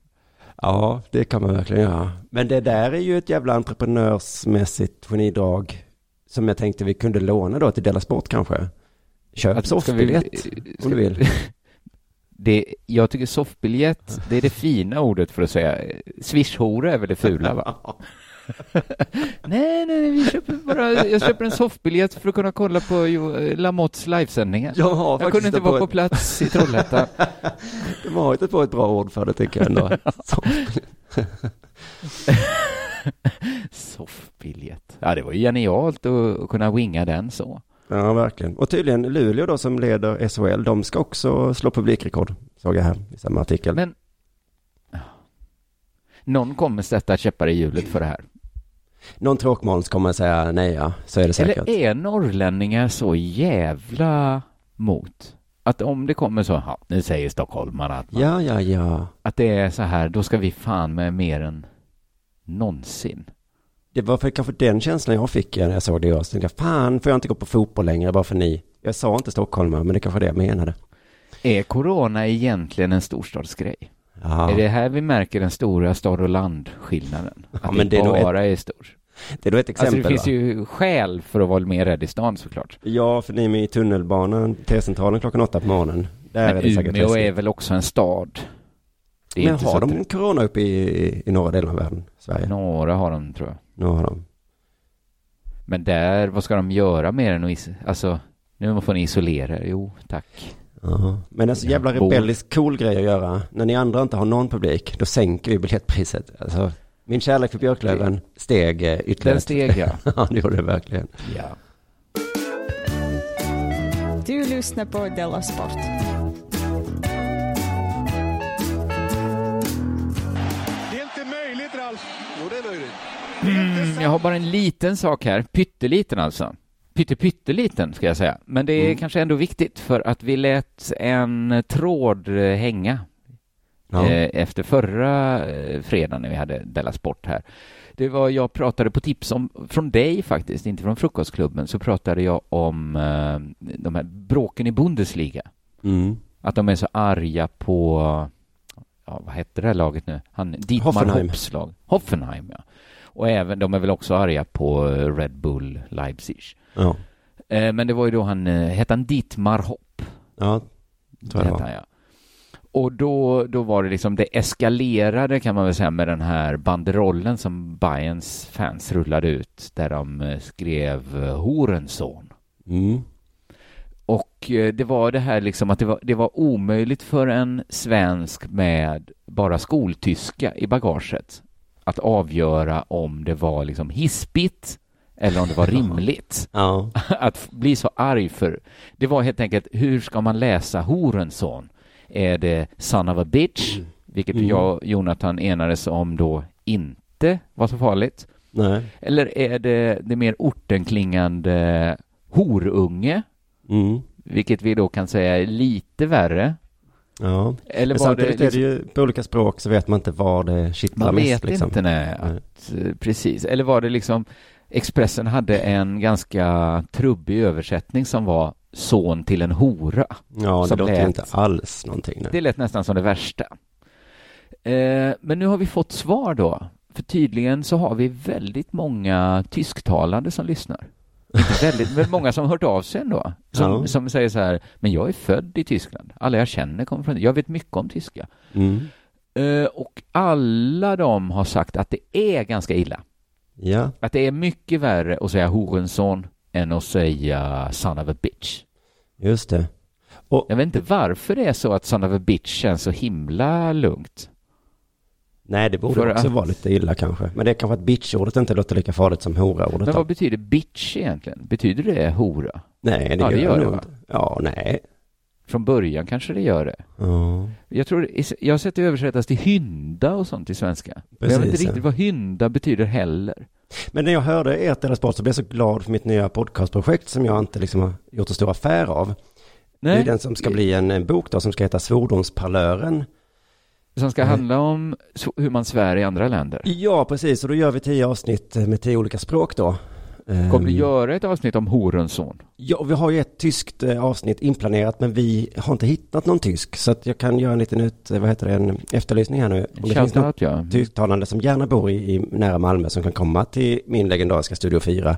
Ja, det kan man verkligen göra. Men det där är ju ett jävla entreprenörsmässigt genidrag som jag tänkte vi kunde låna då till Della Sport kanske. Köp soffbiljett om du vill. Det, jag tycker soffbiljett, det är det fina ordet för att säga. Swishhora är väl det fula, va? nej, nej, vi köper bara, jag köper en soffbiljett för att kunna kolla på Jo- Lamotts livesändningar. Har jag kunde inte på vara på ett- plats i Trollhättan. De har hittat på ett bra ord för det tycker jag ändå. Soffbiljett. Ja, det var ju genialt att, att kunna winga den så. Ja, verkligen. Och tydligen Luleå då som leder SHL, de ska också slå publikrekord. Såg jag här i samma artikel. Men någon kommer sätta käppar i hjulet för det här. Någon tråkmåns kommer säga nej ja, så är det säkert. Eller är norrlänningar så jävla mot? Att om det kommer så, ja, nu säger stockholmarna att, man, Ja, ja, ja. att det är så här, då ska vi fan med mer än någonsin. Det var för kanske den känslan jag fick när jag såg det i år. Så tänkte jag, fan får jag inte gå på fotboll längre bara för ni. Jag sa inte stockholmare, men det kanske är det jag menade. Är corona egentligen en storstadsgrej? Ja. Är det här vi märker den stora stad och land-skillnaden? Att Ja, det, men det är nog bara är stort? Det är då ett exempel Alltså det finns va? ju skäl för att vara mer rädd i stan såklart. Ja, för ni är med i tunnelbanan, T-centralen klockan åtta på morgonen. Där är Men det säkert Umeå är väl också en stad? Det är Men har att de corona uppe i, i norra delen av världen? Sverige? Några har de tror jag. Några har de. Men där, vad ska de göra mer än att is- alltså, nu får ni isolera er. Jo, tack. Ja. Men en så Ja, jävla rebellisk cool grej att göra. När ni andra inte har någon publik, då sänker vi biljettpriset. Alltså, min kärlek för Björklöven steg eh, ytterligare. Den steg, ja. ja, det gjorde det verkligen. Ja. Du lyssnar på Della Sport. Det är inte möjligt, Ralf. Jo, det är möjligt. Mm, jag har bara en liten sak här, pytteliten alltså. Pytte pytteliten ska jag säga. Men det är Mm. kanske ändå viktigt för att vi lät en tråd eh, hänga Ja. eh, efter förra eh, fredagen när vi hade Della Sport här. Det var, jag pratade på tips om, från dig faktiskt, inte från Frukostklubben, så pratade jag om de här bråken i Bundesliga. Mm. Att de är så arga på, ja, vad hette det här laget nu? Han, Dietmar Hoffenheim. Hopps lag. Hoffenheim, ja. Och även, de är väl också arga på Red Bull Leipzig. Ja. Eh, men det var ju då han, eh, hette han Dietmar Hopp? Ja, tror jag det var. han, ja. Och då, då var det liksom, det eskalerade kan man väl säga med den här banderollen som Bayerns fans rullade ut där de eh, skrev Horenson. Mm. Och det var det här liksom att det var, det var omöjligt för en svensk med bara skoltyska i bagaget att avgöra om det var liksom hispigt eller om det var rimligt Ja. att bli så arg för. Det var helt enkelt, hur ska man läsa Horenson? Är det son of a bitch? Vilket Mm. jag och Jonathan enades om då inte var så farligt. Nej. Eller är det det mer ortenklingande horunge? Mm. Vilket vi då kan säga är lite värre. Ja. Eller Men var samtidigt det är det ju på olika språk så vet man inte var det kittlar Man mest. vet liksom. inte, nej. Att, eh, precis. Eller var det liksom Expressen hade en ganska trubbig översättning som var son till en hora. Ja, det som låter lät- inte alls någonting. Nej. Det lät nästan som det värsta. Eh, men nu har vi fått svar då. För tydligen så har vi väldigt många tysktalande som lyssnar. Väldigt, men många som har hört av sig ändå. Som, Ja. som säger så här, men jag är född i Tyskland. Alla jag känner kommer från Jag vet mycket om tyska. Mm. Eh, och alla de har sagt att det är ganska illa. Ja, Att det är mycket värre att säga horenson än att säga son of a bitch. just det. Jag vet inte varför det är så att son of a bitch känns så himla lugnt. Nej, det borde För också att- vara lite illa kanske. Men det är kanske att bitch-ordet inte låter lika farligt som hora-ordet. Men vad betyder bitch egentligen? Betyder det hora? Nej, det ja, gör, det gör det nog inte. Ja, nej. Från början kanske det gör det. Ja. Jag tror, jag har sett det översättas till hynda och sånt i svenska. Men jag vet inte riktigt vad hynda betyder heller. Men när jag hörde ert Della Sport så blev jag så glad för mitt nya podcastprojekt som jag inte liksom har gjort en stor affär av. Det Nej. är den som ska bli en, en bok då som ska heta Svordomsparlören. Som ska Nej. handla om hur man svär i andra länder. Ja, precis. Och då gör vi tio avsnitt med tio olika språk då. Kommer du göra ett avsnitt om horunson? Ja, vi har ju ett tyskt eh, avsnitt inplanerat men vi har inte hittat någon tysk. Så att jag kan göra en liten ut, eh, vad heter det, en efterlysning här nu. Om det finns något ja. tysktalande som gärna bor i, i nära Malmö som kan komma till min legendariska Studio 4.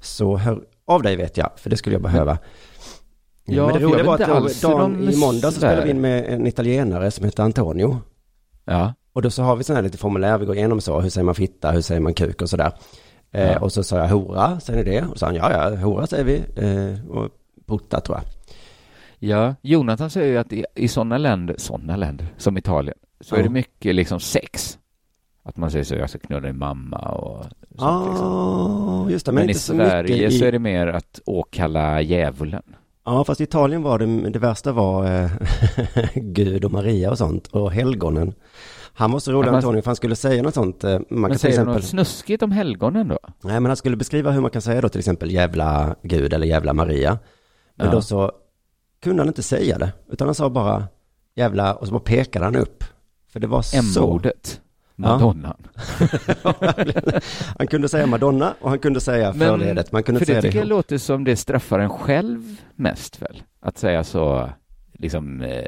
Så hör av dig vet jag, för det skulle jag behöva. Ja, men det roliga var att dagen i måndag så spelade vi in med en italienare som heter Antonio. Ja. Och då så har vi sådana här lite formulär, vi går igenom så, hur säger man fitta, hur säger man kuk och sådär. Eh, och så sa jag hora, säger ni det? Och så sa han, ja ja, hora säger vi. Eh, och putta tror jag. Ja, Jonathan säger ju att i, i sådana länder, sådana länder som Italien, så är det mycket liksom sex. Att man säger så, jag ska knulla din mamma och sånt Ja, liksom. just det, men, Men, i inte så Sverige i... så är det mer att åkalla djävulen. Ja, fast i Italien var det, det värsta var eh, Gud och Maria och sånt, och helgonen. Han var så rolig, Ja, Antonio, för han skulle säga något sånt. eh, Man Men kan säger exempel... något snuskigt om helgonen då? Nej, men han skulle beskriva hur man kan säga då till exempel jävla Gud eller jävla Maria. Men Ja. då så kunde han inte säga det, utan han sa bara jävla, och så bara pekade han upp. För det var så... M-ordet. Madonnan. han kunde säga Madonna och han kunde säga förledet. Man kunde för säga det det tycker jag låter som det straffar en själv mest väl? Att säga så, liksom, eh,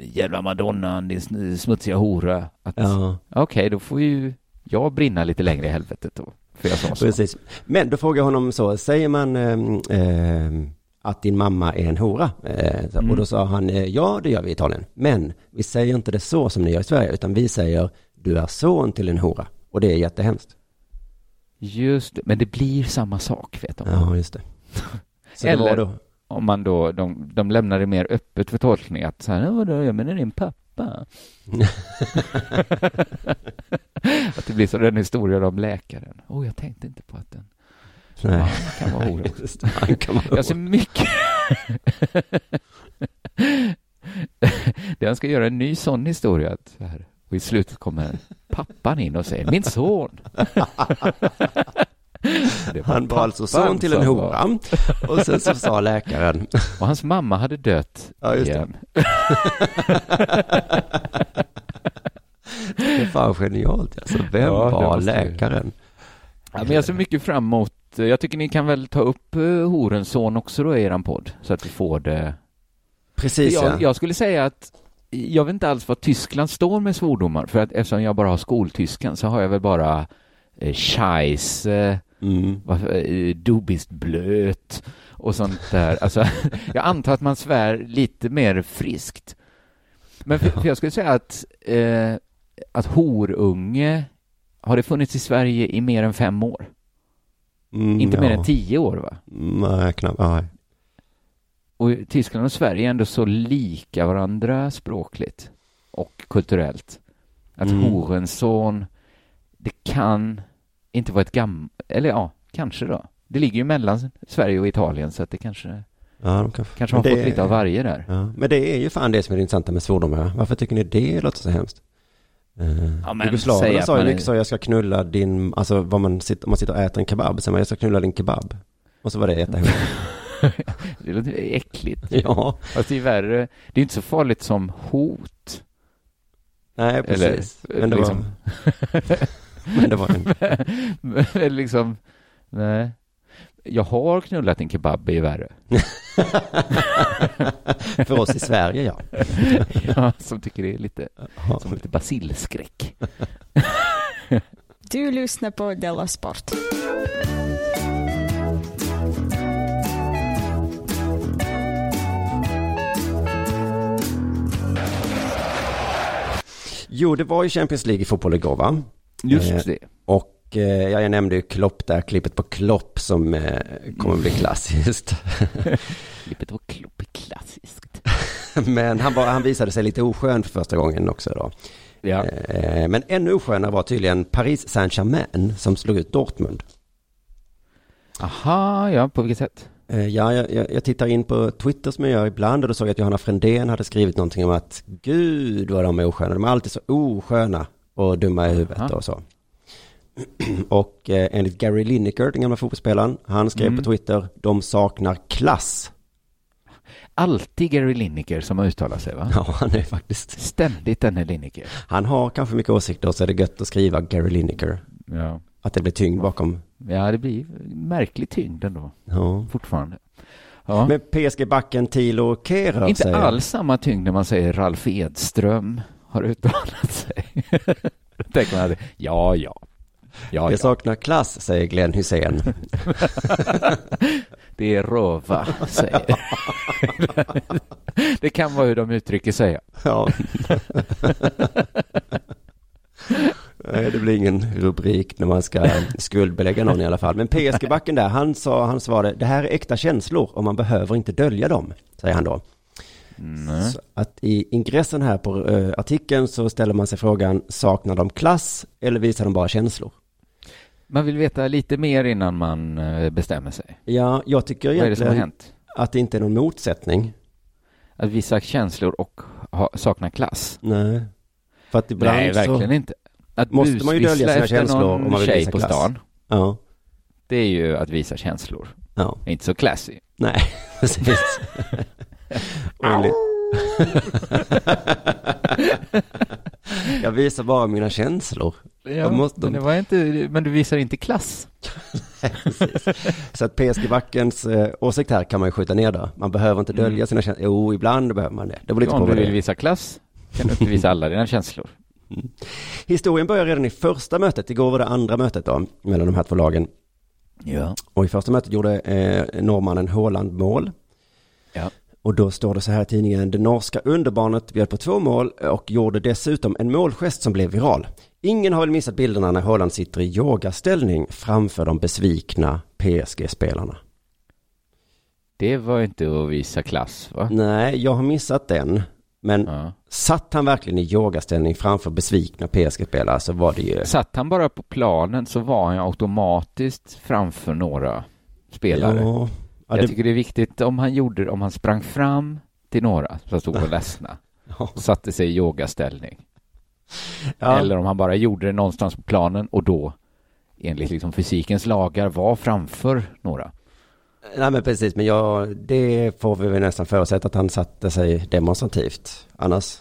jävla madonnan, din smutsiga hora. Att, Ja. Okej, då får ju jag brinna lite längre i helvetet då. För jag sa så. Precis. Men då frågade jag honom så, säger man ehm, ehm, att din mamma är en hora? Eh, så- Mm. Och då sa han, eh, ja det gör vi i Italien. Men vi säger inte det så som ni gör i Sverige, utan vi säger, du är son till en hora. Och det är jättehemskt. Just det, men det blir samma sak vet de. Ja, just det. Så det var Eller då, om man då, de, de lämnar det mer öppet för tolkning att så här, "Ja, vadå, jag menar din pappa. att det blir så den historien om läkaren. Åh, oh, jag tänkte inte på att den Nej. Ja, han kan vara hora. Det, han kan vara Jag ser mycket... det han ska göra en ny sån historia. Att så här, och i slutet kommer pappan in och säger min son. Det var han var alltså son till en hora. Och sen så sa läkaren, Och hans mamma hade dött Ja, just det. igen. det är fan genialt alltså. Vem Ja, det var läkaren? Ja, men jag ser mycket fram emot, jag tycker ni kan väl ta upp uh, horens son också då i eran podd, så att vi får det. Precis jag, ja. jag skulle säga att jag vet inte alls vad Tyskland står med svordomar, för att eftersom jag bara har skoltyskan så har jag väl bara eh, scheisse, Mm. vad- eh, blöt och sånt där. Alltså, jag antar att man svär lite mer friskt. Men för, för jag skulle säga att, eh, att horunge har det funnits i Sverige i mer än fem år. Mm, Inte mer ja. än tio år va? Nej, knappt. Nej. Och Tyskland och Sverige är ändå så lika varandra språkligt och kulturellt. Att Mm. Horenson, det kan inte vara ett gammalt, eller ja, kanske då. Det ligger ju mellan Sverige och Italien så att det kanske, Ja, kan... kanske har fått lite av varje där. Ja, men det är ju fan det som är det intressanta med svordomar. Varför tycker ni det låter så hemskt? Uh, Ja, Jugoslaverna sa ju mycket så, jag ska knulla din, alltså vad man sitter, om man sitter och äter en kebab, säger man jag ska knulla din kebab. Och så var det jättehemskt. Det låter äckligt. Ja. Fast det är värre, det är inte så farligt som hot. Nej, precis. Eller, men det liksom. var... men det var. Men liksom, Nej. Jag har knullat en kebab är värre. För oss i Sverige, ja. ja, som tycker det är lite, som lite basilskräck. Du lyssnar på Della Sport. Jo, det var ju Champions League i fotboll igår, va? Just Eh, det. Och eh, ja, jag nämnde ju Klopp där, klippet på Klopp som eh, kommer bli klassiskt. Klippet på Klopp är klassiskt. Men han, var, han visade sig lite oskön för första gången också då. Ja. Men ännu oskönare var tydligen Paris Saint-Germain som slog ut Dortmund. Aha, ja, på vilket sätt? Ja, jag, jag, jag tittar in på Twitter som jag gör ibland och då såg jag att Johanna Frändén hade skrivit någonting om att gud vad de är osköna. De är alltid så osköna och dumma i huvudet Aha. och så. Och eh, enligt Gary Lineker, den gamla fotbollsspelaren, han skrev Mm. på Twitter, de saknar klass. Alltid Gary Lineker som har uttalat sig, va? Ja, han är faktiskt... Ständigt denne Lineker. Han har kanske mycket åsikter och så är det gött att skriva Gary Lineker. Ja. Att det blir tyngd bakom. Ja, det blir märklig tyngd ändå. Ja. Fortfarande. Ja. Men PSG-backen Thilo Kehrer Inte säger... alls samma tyngd när man säger Ralf Edström har uttalat sig. Då tänker man att, ja, ja. ja, Jag ja. saknar klass, säger Glenn Hussein. Det är röva, säger Det kan vara hur de uttrycker sig. Ja. Nej, det blir ingen rubrik när man ska skuldbelägga någon i alla fall. Men PSG-backen där, han sa, han svarade, det här är äkta känslor och man behöver inte dölja dem, säger han då. Nej. Så att i ingressen här på eh, artikeln så ställer man sig frågan, saknar de klass eller visar de bara känslor? Man vill veta lite mer innan man eh, bestämmer sig. Ja, jag tycker Vad är det som har egentligen hänt? att det inte är någon motsättning. Att visa känslor och ha, sakna klass? Nej. För att ibland Nej, verkligen så... inte. Att Måste man ju busvissla dölja sina efter känslor någon om man vill tjej visa på klass. stan. Ja. Det är ju att visa känslor. Ja. Inte så classy. Nej, precis. Enligt- jag visar bara mina känslor. Ja, måste- men, det var inte, men du visar inte klass. Så att PSG-backens eh, åsikt här kan man ju skjuta ner då. Man behöver inte dölja Mm. sina känslor. Jo, ibland behöver man det. Det beror lite Om du det vill är. visa klass kan du inte visa alla dina känslor. Historien börjar redan i första mötet. Igår var det andra mötet då, mellan de här två lagen. Ja. Och i första mötet gjorde eh, norrmannen Haaland mål. Ja. Och då står det så här i tidningen, det norska underbarnet bjöd på två mål och gjorde dessutom en målgest som blev viral. Ingen har väl missat bilderna när Haaland sitter i yogaställning framför de besvikna PSG-spelarna. Det var inte att visa klass, va? Nej, jag har missat den. Men Ja. satt han verkligen i yogaställning framför besvikna PSG-spelare så var det ju... Satt han bara på planen så var han automatiskt framför några spelare. Ja, ja, Jag det- tycker det är viktigt om han gjorde om han sprang fram till några som stod och ledsna och satte sig i yogaställning. Ja. Eller om han bara gjorde det någonstans på planen och då enligt liksom fysikens lagar var framför några. Nej men precis, men jag, det får vi väl nästan förutsätta att han satte sig demonstrativt. Annars,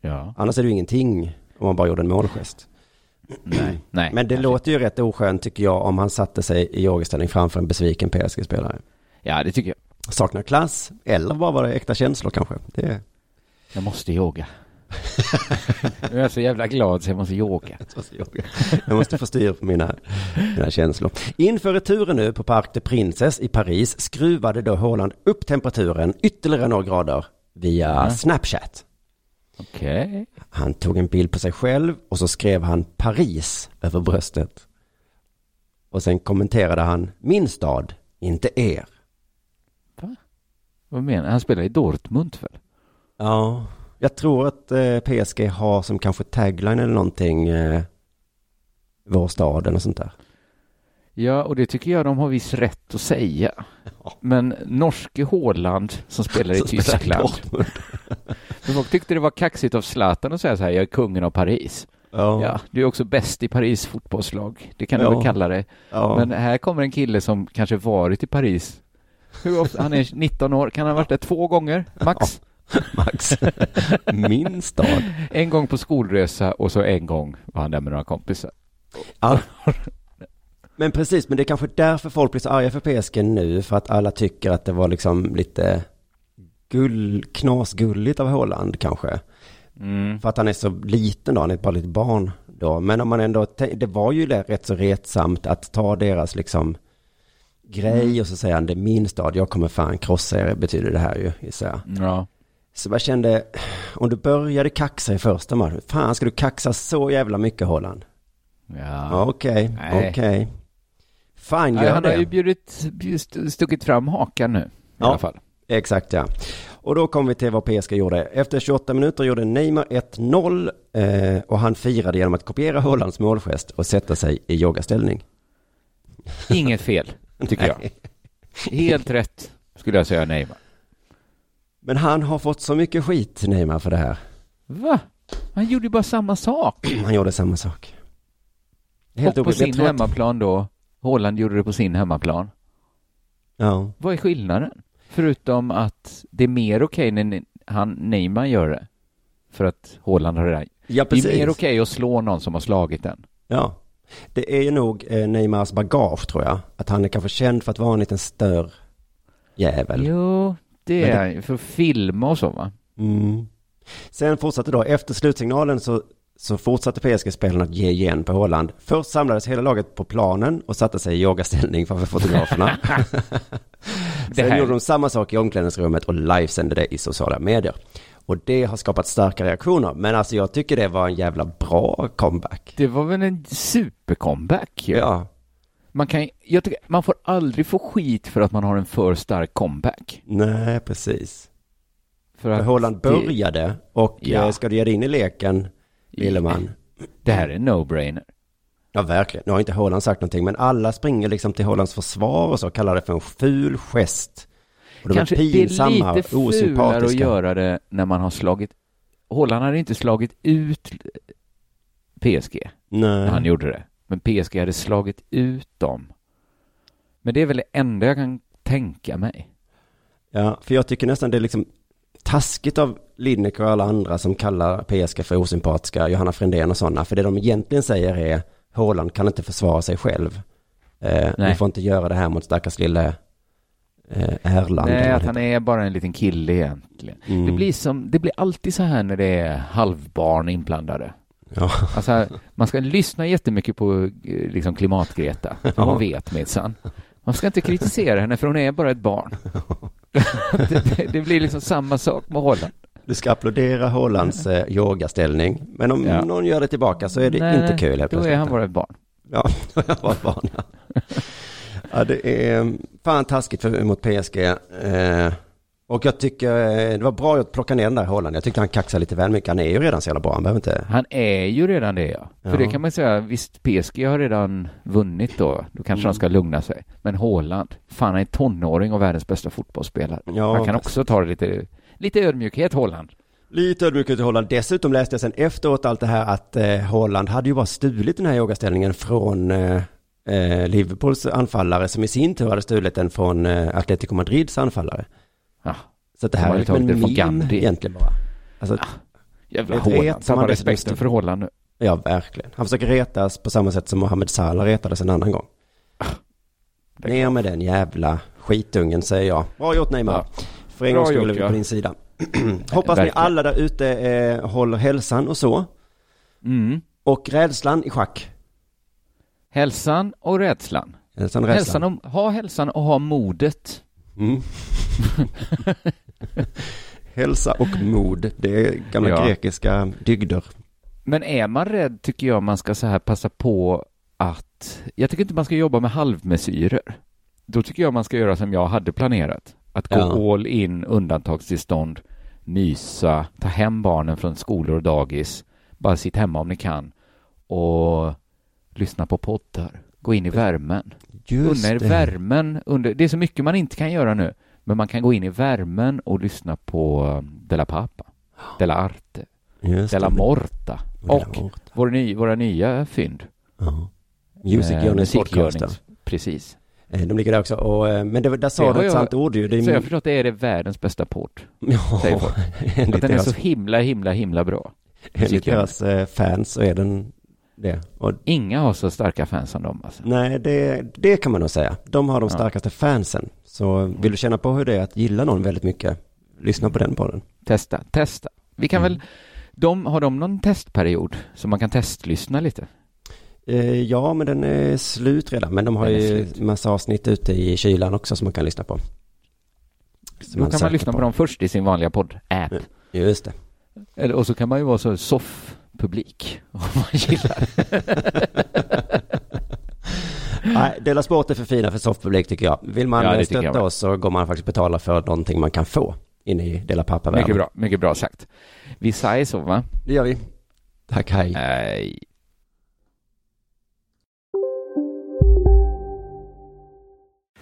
Ja. annars är det ju ingenting om man bara gjorde en målgest. Nej. Nej. Men det låter ju rätt oskönt tycker jag om han satte sig i yogaställning framför en besviken PSG-spelare. Ja, det tycker jag. Saknar klass, eller bara var det äkta känslor kanske. Det, Jag måste yoga. nu är jag så jävla glad så jag måste yoga. jag måste få styr på mina, mina känslor. Inför returen nu på Parc des Princes i Paris skruvade då Haaland upp temperaturen ytterligare några grader via Mm. Snapchat. Okej. Han tog en bild på sig själv och så skrev han Paris över bröstet. Och sen kommenterade han min stad, inte er. Vad menar du? Han spelar i Dortmund väl? Ja, jag tror att eh, PSG har som kanske tagline eller någonting eh, vår stad eller sånt där. Ja, och det tycker jag de har viss rätt att säga. Men norske Håland som spelar i Som spelar Tyskland. Dortmund. För folk tyckte det var kaxigt av Zlatan att säga så här, jag är kungen av Paris. Ja. Ja, du är också bäst i Paris fotbollslag. Det kan du Ja. väl kalla det. Ja. Men här kommer en kille som kanske varit i Paris. Han är 19 år. Kan han ha varit där två gånger? Max? Max. Min stad. En gång på skolresa och så en gång var han där med några kompisar. Ja. Men precis, men det är kanske därför folk blir så arga för PSG nu, för att alla tycker att det var liksom lite gull, knasgulligt av Holland kanske. Mm. För att han är så liten då, han är bara ett barn då. Men om man ändå, det var ju det rätt så retsamt att ta deras liksom grej Mm. och så säger han det är min stad, jag kommer fan krossa er, betyder det här ju, gissar jag. Ja. Så jag kände, om du började kaxa i första matchen, fan ska du kaxa så jävla mycket Holland? Ja. Okej, Nej. okej. Fine, Nej, gör han det. har ju bjudit, bjudit- stuckit fram hakan nu. I Ja. alla fall. Exakt ja. Och då kom vi till vad PSG gjorde. Efter 28 minuter gjorde Neymar 1-0 eh, och han firade genom att kopiera Hollands målgest och sätta sig i yogaställning. Inget fel, tycker jag. Helt rätt, skulle jag säga Neymar. Men han har fått så mycket skit, Neymar, för det här. Va? Han gjorde ju bara samma sak. Han gjorde samma sak. och på sin hemmaplan då. Holland gjorde det på sin hemmaplan. Ja. Vad är skillnaden? Förutom att det är mer okej när ni- han, Neymar gör det. För att Holland har redan... Ja, det är precis. mer okej att slå någon som har slagit den. Ja. Det är ju nog eh, Neymars bagage, tror jag. Att han är kanske känd för att vara en liten stör jävel. Jo, det Men är ju. För att filma och så va? Mm. Sen fortsatte då, efter slutsignalen så, så fortsatte PSG-spelarna att ge igen på Holland. Först samlades hela laget på planen och satte sig i yogaställning framför fotograferna. Sen här- gjorde de samma sak i omklädningsrummet och livesände det i sociala medier. Och det har skapat starka reaktioner. Men alltså jag tycker det var en jävla bra comeback. Det var väl en supercomeback? ju. Ja. Man, kan, jag tycker, man får aldrig få skit för att man har en för stark comeback. Nej, precis. För För att Holland det- började och Ja. eh, ska du ge dig in i leken, lille man? Det här är no-brainer. Ja, verkligen. Nu har inte Holland sagt någonting, men alla springer liksom till Hollands försvar och så kallar det för en ful gest. Och de Kanske är det är pinsamma, lite fulare att göra det när man har slagit... Holland hade inte slagit ut PSG Nej. när han gjorde det. Men PSG hade slagit ut dem. Men det är väl det enda jag kan tänka mig. Ja, för jag tycker nästan det är liksom taskigt av Lineker och alla andra som kallar PSG för osympatiska, Johanna Frändén och sådana. För det de egentligen säger är, Holland kan inte försvara sig själv. Eh, ni får inte göra det här mot stackars lille eh, Erland. Nej, att han är bara en liten kille egentligen. Mm. Det, blir som, det blir alltid så här när det är halvbarn inblandade. Ja. Alltså, man ska lyssna jättemycket på eh, liksom, klimatgreta, för Ja. hon vet minsann. Man ska inte kritisera henne för hon är bara ett barn. det, det, det blir liksom samma sak med Holland. Du ska applådera Hollands eh, yogaställning. Men om Ja. någon gör det tillbaka så är det Nej, inte kul helt Då är han bara ett barn. Ja, då är jag ett barn. Ja. ja, det är fan taskigt för, mot PSG. Eh, och jag tycker eh, det var bra att plocka ner den där Holland. Jag tyckte han kaxade lite väl mycket. Han är ju redan så jävla bra. Han behöver inte... Han är ju redan det, ja. För Ja. det kan man säga, visst, PSG har redan vunnit då. Då kanske Mm. de ska lugna sig. Men Håland, fan han är tonåring och världens bästa fotbollsspelare. Ja, han kan också ta det lite, lite ödmjukhet, Håland. Lite ödmjukhet till Holland. Dessutom läste jag sen efteråt allt det här att eh, Holland hade ju bara stulit den här yogaställningen från eh, eh, Liverpools anfallare som i sin tur hade stulit den från eh, Atletico Madrids anfallare. Ja. Så att det De här är liksom en meme Gandhi. egentligen bara. Alltså, Jävla ett Håland. ret som Tappa han dessutom respekten för Håland nu. Ja, verkligen. Han försöker retas på samma sätt som Mohamed Salah retades en annan gång. Ner med den jävla skitungen säger jag. Bra gjort Neymar. För en Bra gång skulle gjort, vi på din sida. Hoppas ni alla där ute eh, håller hälsan och så. Mm. Och rädslan i schack. Hälsan och rädslan. Hälsan och rädslan. Hälsan och, ha hälsan och ha modet. Mm. Hälsa och mod, det är gamla Ja. grekiska dygder. Men är man rädd tycker jag man ska så här passa på att, jag tycker inte man ska jobba med halvmesyrer. Då tycker jag man ska göra som jag hade planerat. Att gå Ja. all in, undantagstillstånd, mysa, ta hem barnen från skolor och dagis, bara sitt hemma om ni kan och lyssna på poddar. Gå in i värmen. Just Unna er det. värmen. Under, det är så mycket man inte kan göra nu, men man kan gå in i värmen och lyssna på um, Della Pappa, Della Arte, Just Della det. Morta Della och Morta. våra, ny, våra nya fynd. Ja. Music Eh, Journeys podcast. Musikgörnings- Precis. Eh, De ligger där också. Och, eh, men det, där Det sa har du ett jag- sant ord ju. Det är Så jag har förstått att det är det världens bästa port. Ja, säger folk. Att den är så himla, himla, himla bra. Enligt deras eh, fans så är den det. Och, Inga har så starka fans som dem alltså. nej, det, det kan man nog säga. De har de Ja. starkaste fansen. Så vill du känna på hur det är att gilla någon väldigt mycket, lyssna på den podden. Testa, testa. Vi kan väl, de, har de någon testperiod så man kan testlyssna lite? Eh, ja, men den är slut redan. Men de har ju slut. massa avsnitt ute i kylan också som man kan lyssna på. Som Då kan söker man lyssna på dem först i sin vanliga podd-app. Just det. Eller, och så kan man ju vara så soff-publik om man gillar. Nej, Dela Sport är för fina för soffpublik tycker jag. Vill man Ja, eh, jag stötta oss så går man faktiskt betala för någonting man kan få inne i Dela Pappa-världen. mycket bra, mycket bra sagt. Vi säger så va? Det gör vi. Tack, hej. Nej.